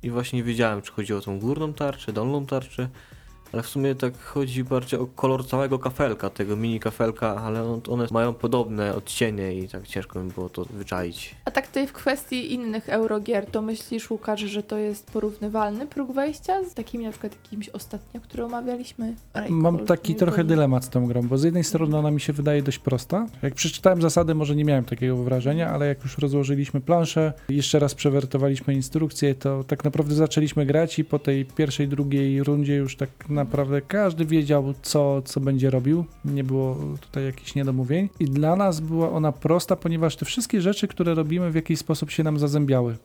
i właśnie nie wiedziałem, czy chodzi o tą górną tarczę, dolną tarczę. Ale w sumie tak chodzi bardziej o kolor całego kafelka, tego mini kafelka, ale on, one mają podobne odcienie i tak ciężko mi było to wyczaić. A tak tutaj w kwestii innych eurogier, to myślisz, Łukasz, że to jest porównywalny próg wejścia z takimi na przykład jakimś ostatnio, który omawialiśmy? Mam taki trochę dylemat z tą grą, bo z jednej strony ona mi się wydaje dość prosta. Jak przeczytałem zasady, może nie miałem takiego wrażenia, ale jak już rozłożyliśmy planszę, jeszcze raz przewertowaliśmy instrukcje, to tak naprawdę zaczęliśmy grać i po tej pierwszej, drugiej rundzie już tak naprawdę każdy wiedział, co, co będzie robił. Nie było tutaj jakichś niedomówień. I dla nas była ona prosta, ponieważ te wszystkie rzeczy, które robimy, w jakiś sposób się nam zazębiały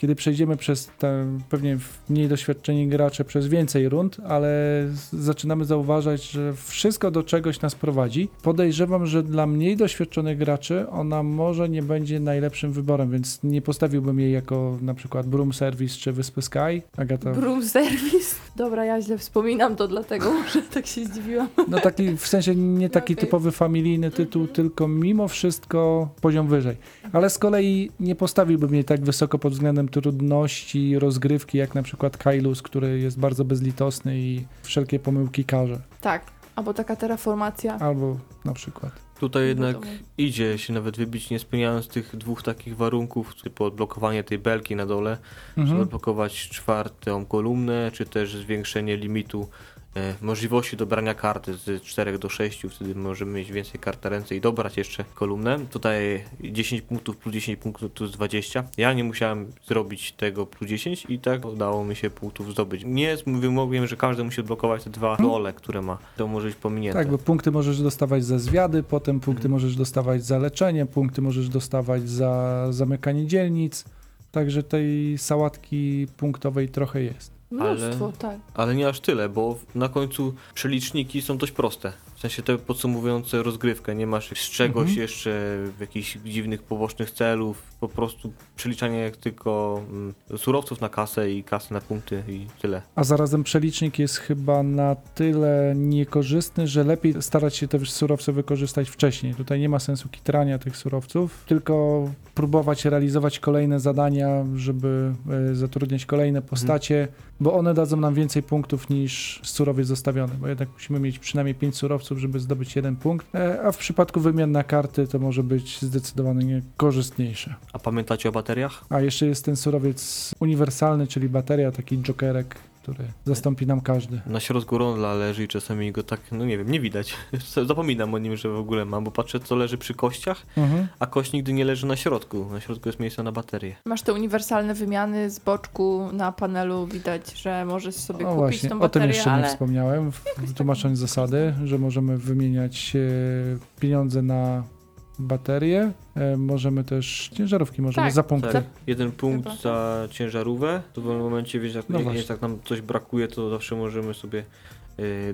kiedy przejdziemy przez te pewnie mniej doświadczeni gracze przez więcej rund, ale zaczynamy zauważać, że wszystko do czegoś nas prowadzi. Podejrzewam, że dla mniej doświadczonych graczy ona może nie będzie najlepszym wyborem, więc nie postawiłbym jej jako na przykład Broom Service czy Wyspy Sky. Agata, Broom Service. Dobra, ja źle wspominam to dlatego, że tak się zdziwiłam. no taki w sensie nie taki Okej. typowy familijny tytuł, tylko mimo wszystko poziom wyżej. Ale z kolei nie postawiłbym jej tak wysoko pod względem trudności rozgrywki, jak na przykład Kailus, który jest bardzo bezlitosny i wszelkie pomyłki karze. Tak, albo taka terraformacja. Albo na przykład. Tutaj jednak idzie się nawet wybić, nie spełniając tych dwóch takich warunków, typu odblokowanie tej belki na dole, Mhm. odblokować czwartą kolumnę, czy też zwiększenie limitu możliwości dobrania karty z 4 do 6, wtedy możemy mieć więcej kart na ręce i dobrać jeszcze kolumnę. Tutaj 10 punktów plus 10 punktów to jest 20. Ja nie musiałem zrobić tego plus 10 i tak udało mi się punktów zdobyć. Nie jest wymogiem, że każdy musi odblokować te dwa dole, które ma. To może być pominięte. Tak, bo punkty możesz dostawać za zwiady, potem punkty możesz dostawać za leczenie, punkty możesz dostawać za zamykanie dzielnic. Także tej sałatki punktowej trochę jest. Mnóstwo, tak. Ale nie aż tyle, bo na końcu przeliczniki są dość proste. W sensie te podsumowujące rozgrywkę. Nie masz z czegoś Mhm. jeszcze jakichś dziwnych, pobocznych celów. Po prostu przeliczanie jak tylko mm, surowców na kasę i kasy na punkty i tyle. A zarazem przelicznik jest chyba na tyle niekorzystny, że lepiej starać się te surowce wykorzystać wcześniej. Tutaj nie ma sensu kitrania tych surowców, tylko próbować realizować kolejne zadania, żeby e, zatrudniać kolejne postacie, bo one dadzą nam więcej punktów niż surowiec zostawiony, bo jednak musimy mieć przynajmniej 5 surowców, żeby zdobyć jeden punkt, e, a w przypadku wymian na karty to może być zdecydowanie korzystniejsze. A pamiętacie o bateriach? A jeszcze jest ten surowiec uniwersalny, czyli bateria, taki jokerek, który zastąpi nam każdy. Na środku ronda leży i czasami go tak, no nie wiem, nie widać. Zapominam o nim, że w ogóle mam, bo patrzę co leży przy kościach, Mhm. a kość nigdy nie leży na środku. Na środku jest miejsce na baterię. Masz te uniwersalne wymiany z boczku na panelu, widać, że możesz sobie O kupić właśnie, tą o tym baterię, jeszcze nie ale wspomniałem, w- tak tłumacząc zasady, że możemy wymieniać e, pieniądze na baterie, e, możemy też ciężarówki, możemy Tak, za punkty. Tak, jeden punkt Chyba. za ciężarówkę. To w momencie, wiesz, jak, No jak, właśnie. jak tak nam coś brakuje, to zawsze możemy sobie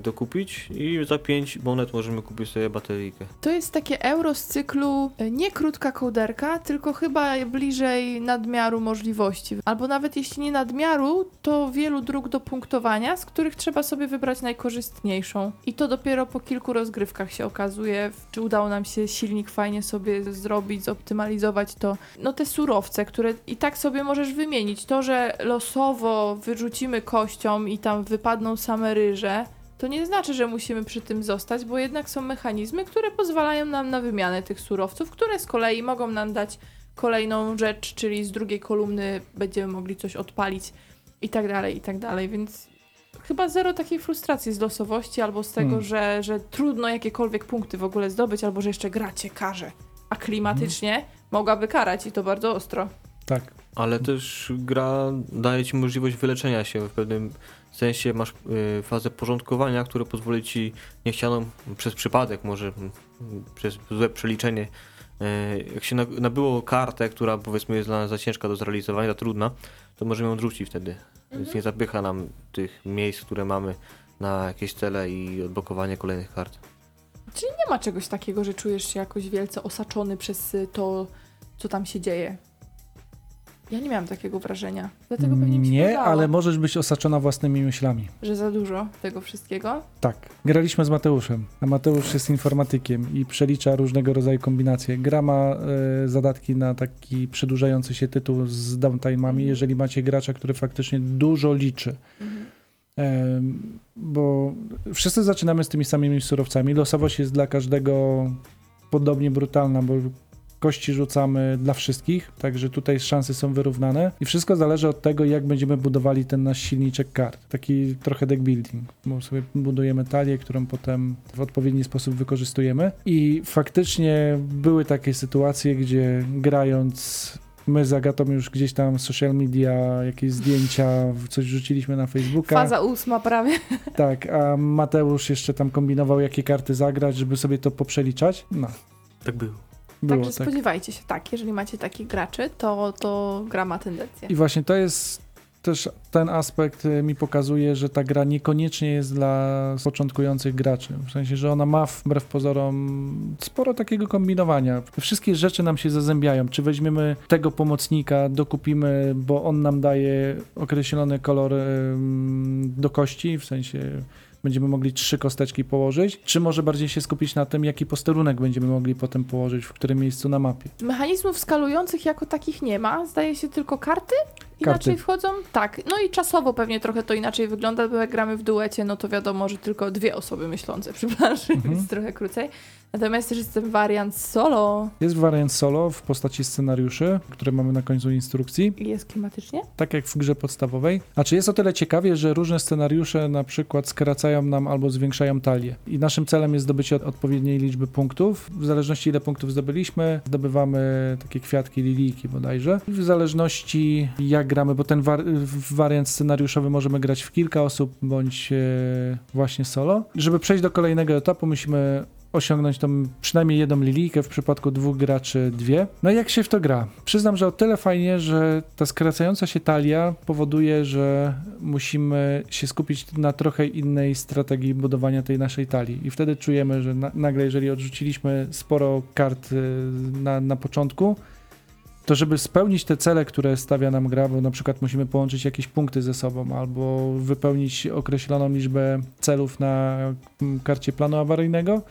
dokupić i za 5 monet możemy kupić sobie bateryjkę. to jest takie euro z cyklu e, nie krótka kołderka, tylko chyba bliżej nadmiaru możliwości. Albo nawet jeśli nie nadmiaru, to wielu dróg do punktowania, z których trzeba sobie wybrać najkorzystniejszą. I to dopiero po kilku rozgrywkach się okazuje, czy udało nam się silnik fajnie sobie zrobić, zoptymalizować to. No te surowce, które i tak sobie możesz wymienić. To, że losowo wyrzucimy kością i tam wypadną same ryże, to nie znaczy, że musimy przy tym zostać, bo jednak są mechanizmy, które pozwalają nam na wymianę tych surowców, które z kolei mogą nam dać kolejną rzecz, czyli z drugiej kolumny będziemy mogli coś odpalić i tak dalej, i tak dalej, więc chyba zero takiej frustracji z losowości albo z tego, Hmm. że, że trudno jakiekolwiek punkty w ogóle zdobyć, albo że jeszcze gra cię karze. A klimatycznie mogłaby karać i to bardzo ostro. Tak. Ale też gra daje ci możliwość wyleczenia się w pewnym sensie. Masz y, fazę porządkowania, które pozwoli ci niechcianą przez przypadek, może przez złe przeliczenie. y, Jak się na- nabyło kartę, która powiedzmy jest dla nas za ciężka do zrealizowania, za trudna, to możemy ją odrzucić wtedy. Więc nie zapycha nam tych miejsc, które mamy na jakieś cele i odblokowanie kolejnych kart. Czyli nie ma czegoś takiego, że czujesz się jakoś wielce osaczony przez y, to, co tam się dzieje. Ja nie miałam takiego wrażenia. Dlatego pewnie mi się Nie, wydawało, ale możesz być osaczona własnymi myślami. że za dużo tego wszystkiego. Tak. Graliśmy z Mateuszem, a Mateusz jest informatykiem i przelicza różnego rodzaju kombinacje. Gra ma e, zadatki na taki przedłużający się tytuł z downtime'ami, Mhm. jeżeli macie gracza, który faktycznie dużo liczy. Mhm. Em, Bo wszyscy zaczynamy z tymi samymi surowcami. Losowość jest dla każdego podobnie brutalna, bo kości rzucamy dla wszystkich, także tutaj szanse są wyrównane i wszystko zależy od tego, jak będziemy budowali ten nasz silniczek kart. Taki trochę deck building, bo sobie budujemy talię, którą potem w odpowiedni sposób wykorzystujemy i faktycznie były takie sytuacje, gdzie grając my z Agatą już gdzieś tam social media, jakieś zdjęcia, coś rzuciliśmy na Facebooka. Faza ósma prawie. Tak, a Mateusz jeszcze tam kombinował, jakie karty zagrać, żeby sobie to poprzeliczać. No, Tak było. Było Także tak. spodziewajcie się, tak, jeżeli macie takich graczy, to, to gra ma tendencję. I właśnie to jest też ten aspekt y, mi pokazuje, że ta gra niekoniecznie jest dla początkujących graczy. W sensie, że ona ma wbrew pozorom sporo takiego kombinowania. Wszystkie rzeczy nam się zazębiają. Czy weźmiemy tego pomocnika, dokupimy, bo on nam daje określony kolor do kości, w sensie będziemy mogli trzy kosteczki położyć, czy może bardziej się skupić na tym, jaki posterunek będziemy mogli potem położyć, w którym miejscu na mapie. Mechanizmów skalujących jako takich nie ma. Zdaje się tylko karty Karty. inaczej wchodzą. Tak, no i czasowo pewnie trochę to inaczej wygląda, bo jak gramy w duecie, no to wiadomo, że tylko dwie osoby myślące przy planszy, Mhm. więc trochę krócej. Natomiast też jest ten wariant solo Jest wariant solo w postaci scenariuszy, które mamy na końcu instrukcji, i jest klimatycznie. tak jak w grze podstawowej. A czy jest o tyle ciekawie, że różne scenariusze na przykład skracają nam albo zwiększają talię. I naszym celem jest zdobycie odpowiedniej liczby punktów. W zależności ile punktów zdobyliśmy, zdobywamy takie kwiatki, lilijki bodajże. I w zależności jak gramy, bo ten war- wariant scenariuszowy możemy grać w kilka osób bądź e, właśnie solo. Żeby przejść do kolejnego etapu musimy osiągnąć tą przynajmniej jedną lilijkę, w przypadku dwóch graczy dwie. No i jak się w to gra? Przyznam, że o tyle fajnie, że ta skracająca się talia powoduje, że musimy się skupić na trochę innej strategii budowania tej naszej talii. I wtedy czujemy, że na, nagle, jeżeli odrzuciliśmy sporo kart y, na, na początku, to żeby spełnić te cele, które stawia nam gra, bo na przykład musimy połączyć jakieś punkty ze sobą, albo wypełnić określoną liczbę celów na mm, karcie planu awaryjnego,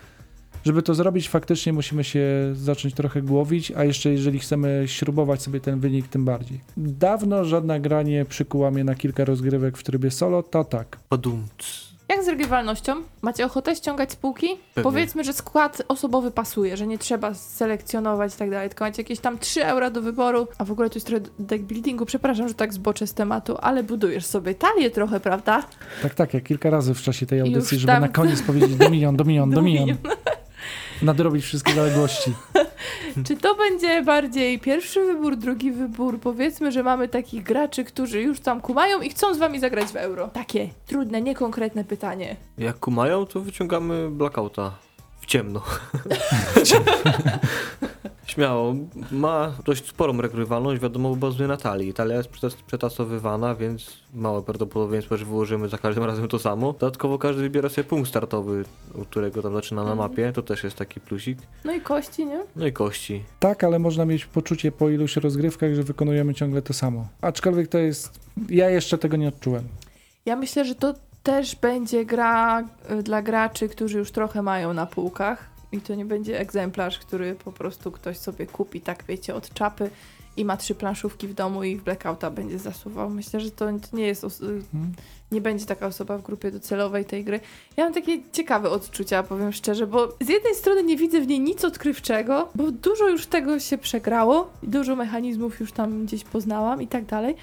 żeby to zrobić, faktycznie musimy się zacząć trochę głowić, a jeszcze jeżeli chcemy śrubować sobie ten wynik, tym bardziej. Dawno żadna gra nie przykuła mnie na kilka rozgrywek w trybie solo, to tak. Padumc. Jak z regrywalnością? Macie ochotę ściągać spółki? Pewnie. Powiedzmy, że skład osobowy pasuje, że nie trzeba selekcjonować i tak dalej, tylko macie jakieś tam 3 euro do wyboru, a w ogóle to jest trochę deck buildingu, przepraszam, że tak zboczę z tematu, ale budujesz sobie talię trochę, prawda? Tak, tak, ja kilka razy w czasie tej audycji, żeby tam- na koniec powiedzieć Dominion, Dominion, Dominion, Dominion. Nadrobić wszystkie zaległości. Czy to będzie bardziej pierwszy wybór, drugi wybór? Powiedzmy, że mamy takich graczy, którzy już tam kumają i chcą z wami zagrać w euro. Takie trudne, niekonkretne pytanie. Jak kumają, to wyciągamy blackouta. W ciemno. Śmiało. Ma dość sporą regrywalność, wiadomo, bo bazuje na talii. Talia jest przetas- przetasowywana, więc małe prawdopodobieństwo, że wyłożymy za każdym razem to samo. Dodatkowo każdy wybiera sobie punkt startowy, od którego tam zaczyna na Mhm. mapie. To też jest taki plusik. No i kości, nie? No i kości. Tak, ale można mieć poczucie po iluś rozgrywkach, że wykonujemy ciągle to samo. Aczkolwiek to jest, ja jeszcze tego nie odczułem. Ja myślę, że to też będzie gra y, dla graczy, którzy już trochę mają na półkach. I to nie będzie egzemplarz, który po prostu ktoś sobie kupi, tak wiecie, od czapy i ma trzy planszówki w domu i w blackouta będzie zasuwał. Myślę, że to, nie jest. Hmm? nie będzie taka osoba w grupie docelowej tej gry. Ja mam takie ciekawe odczucia, powiem szczerze, bo z jednej strony nie widzę w niej nic odkrywczego, bo dużo już tego się przegrało, dużo mechanizmów już tam gdzieś poznałam i tak dalej.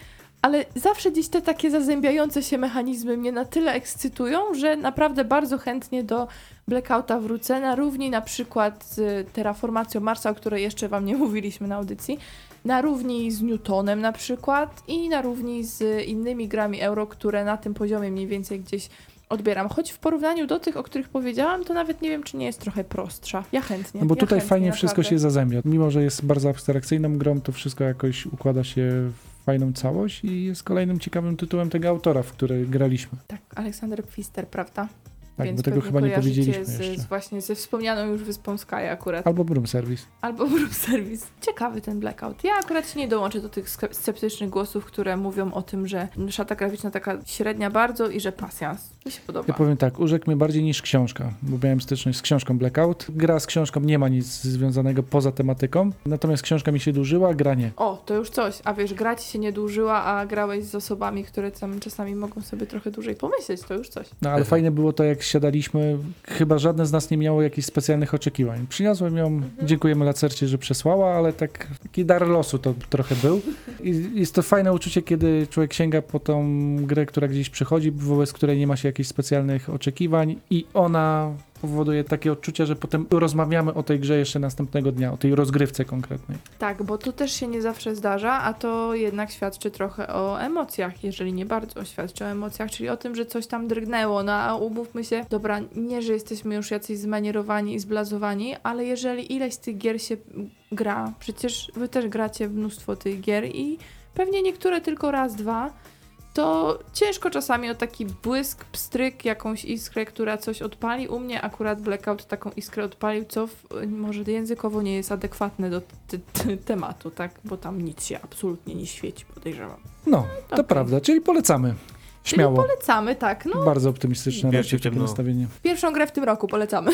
Ale zawsze gdzieś te takie zazębiające się mechanizmy mnie na tyle ekscytują, że naprawdę bardzo chętnie do Blackouta wrócę, na równi na przykład z terraformacją Marsa, o której jeszcze Wam nie mówiliśmy na audycji, na równi z Newtonem na przykład i na równi z innymi grami euro, które na tym poziomie mniej więcej gdzieś odbieram. Choć w porównaniu do tych, o których powiedziałam, to nawet nie wiem, czy nie jest trochę prostsza. Ja chętnie. No bo ja tutaj chętnie, fajnie wszystko naprawdę. się zazębia. Mimo, że jest bardzo abstrakcyjną grą, to wszystko jakoś układa się w fajną całość i jest kolejnym ciekawym tytułem tego autora, w który graliśmy. Tak, Aleksander Pfister, prawda? Tak, więc bo tego chyba nie powiedzieliśmy z, jeszcze. z właśnie ze wspomnianą już wyspą Sky akurat. Albo Broom Service. Albo room service. Ciekawy ten blackout. Ja akurat się nie dołączę do tych sceptycznych głosów, które mówią o tym, że szata graficzna taka średnia bardzo i że pasjans. Mi się podoba. Ja powiem tak, urzekł mnie bardziej niż książka, bo miałem styczność z książką Blackout. Gra z książką nie ma nic związanego poza tematyką, natomiast książka mi się dłużyła, gra nie. O, to już coś. A wiesz, gra ci się nie dłużyła, a grałeś z osobami, które tam czasami mogą sobie trochę dłużej pomyśleć. To już coś. No ale fajne było to, jak siadaliśmy, chyba żadne z nas nie miało jakichś specjalnych oczekiwań. Przyniosłem ją, dziękujemy Lacercie, że przesłała, ale tak, taki dar losu to trochę był. I jest to fajne uczucie, kiedy człowiek sięga po tą grę, która gdzieś przychodzi, wobec której nie ma się jakichś specjalnych oczekiwań i ona powoduje takie odczucia, że potem rozmawiamy o tej grze jeszcze następnego dnia, o tej rozgrywce konkretnej. Tak, bo to też się nie zawsze zdarza, a to jednak świadczy trochę o emocjach, jeżeli nie bardzo świadczy o emocjach, czyli o tym, że coś tam drgnęło. No a umówmy się, dobra, nie, że jesteśmy już jacyś zmanierowani i zblazowani, ale jeżeli ileś z tych gier się gra, przecież wy też gracie mnóstwo tych gier i pewnie niektóre tylko raz, dwa, to ciężko czasami o taki błysk, pstryk, jakąś iskrę, która coś odpali. U mnie akurat Blackout taką iskrę odpalił, co w, może językowo nie jest adekwatne do t- t- tematu, tak? Bo tam nic się absolutnie nie świeci, podejrzewam. No, to Okej. prawda, czyli polecamy. Śmiało. Czyli polecamy, tak. No, Bardzo optymistyczne raczej takie nastawienie. pierwszą grę w tym roku polecamy.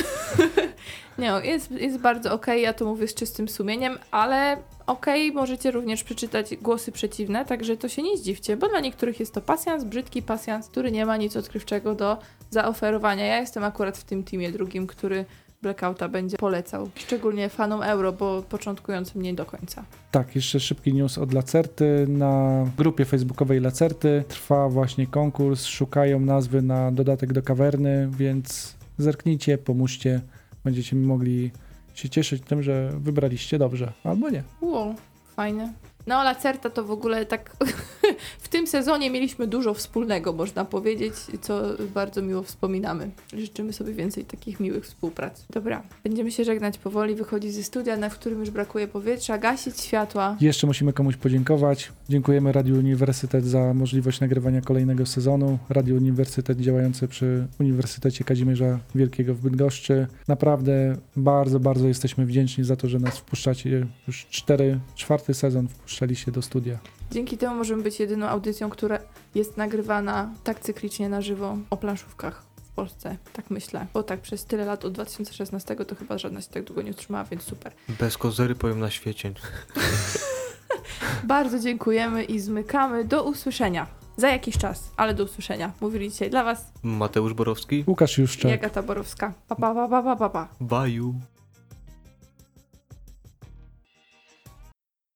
nie, no, jest, jest bardzo okej, ja to mówię z czystym sumieniem, ale okej, możecie również przeczytać głosy przeciwne, także to się nie zdziwcie, bo dla niektórych jest to pasjans, brzydki pasjans, który nie ma nic odkrywczego do zaoferowania. Ja jestem akurat w tym teamie drugim, który Blackouta będzie polecał, szczególnie fanom euro, bo początkującym nie do końca. Tak, jeszcze szybki news od Lacerty. Na grupie facebookowej Lacerty trwa właśnie konkurs. Szukają nazwy na dodatek do kawerny, więc zerknijcie, pomóżcie. Będziecie mogli się cieszyć tym, że wybraliście dobrze, albo nie. Wow, fajne. No, Lacerta to w ogóle tak w tym sezonie mieliśmy dużo wspólnego, można powiedzieć, co bardzo miło wspominamy. Życzymy sobie więcej takich miłych współprac. Dobra, będziemy się żegnać powoli, wychodzić ze studia, na którym już brakuje powietrza, gasić światła. Jeszcze musimy komuś podziękować. Dziękujemy Radio Uniwersytet za możliwość nagrywania kolejnego sezonu. Radio Uniwersytet działający przy Uniwersytecie Kazimierza Wielkiego w Bydgoszczy. Naprawdę bardzo, bardzo jesteśmy wdzięczni za to, że nas wpuszczacie. Już cztery, czwarty sezon wpuszczaliście do studia. Dzięki temu możemy być jedyną audycją, która jest nagrywana tak cyklicznie na żywo o planszówkach w Polsce, tak myślę. Bo tak przez tyle lat od 2016 to chyba żadna się tak długo nie utrzymała, więc super. Bez kozery powiem na świecie. Bardzo dziękujemy i zmykamy. Do usłyszenia. Za jakiś czas, ale do usłyszenia. Mówili dzisiaj dla Was Mateusz Borowski. Łukasz Juszczak. Jagata Borowska. Pa, pa, pa, pa, pa, pa. pa. Baju.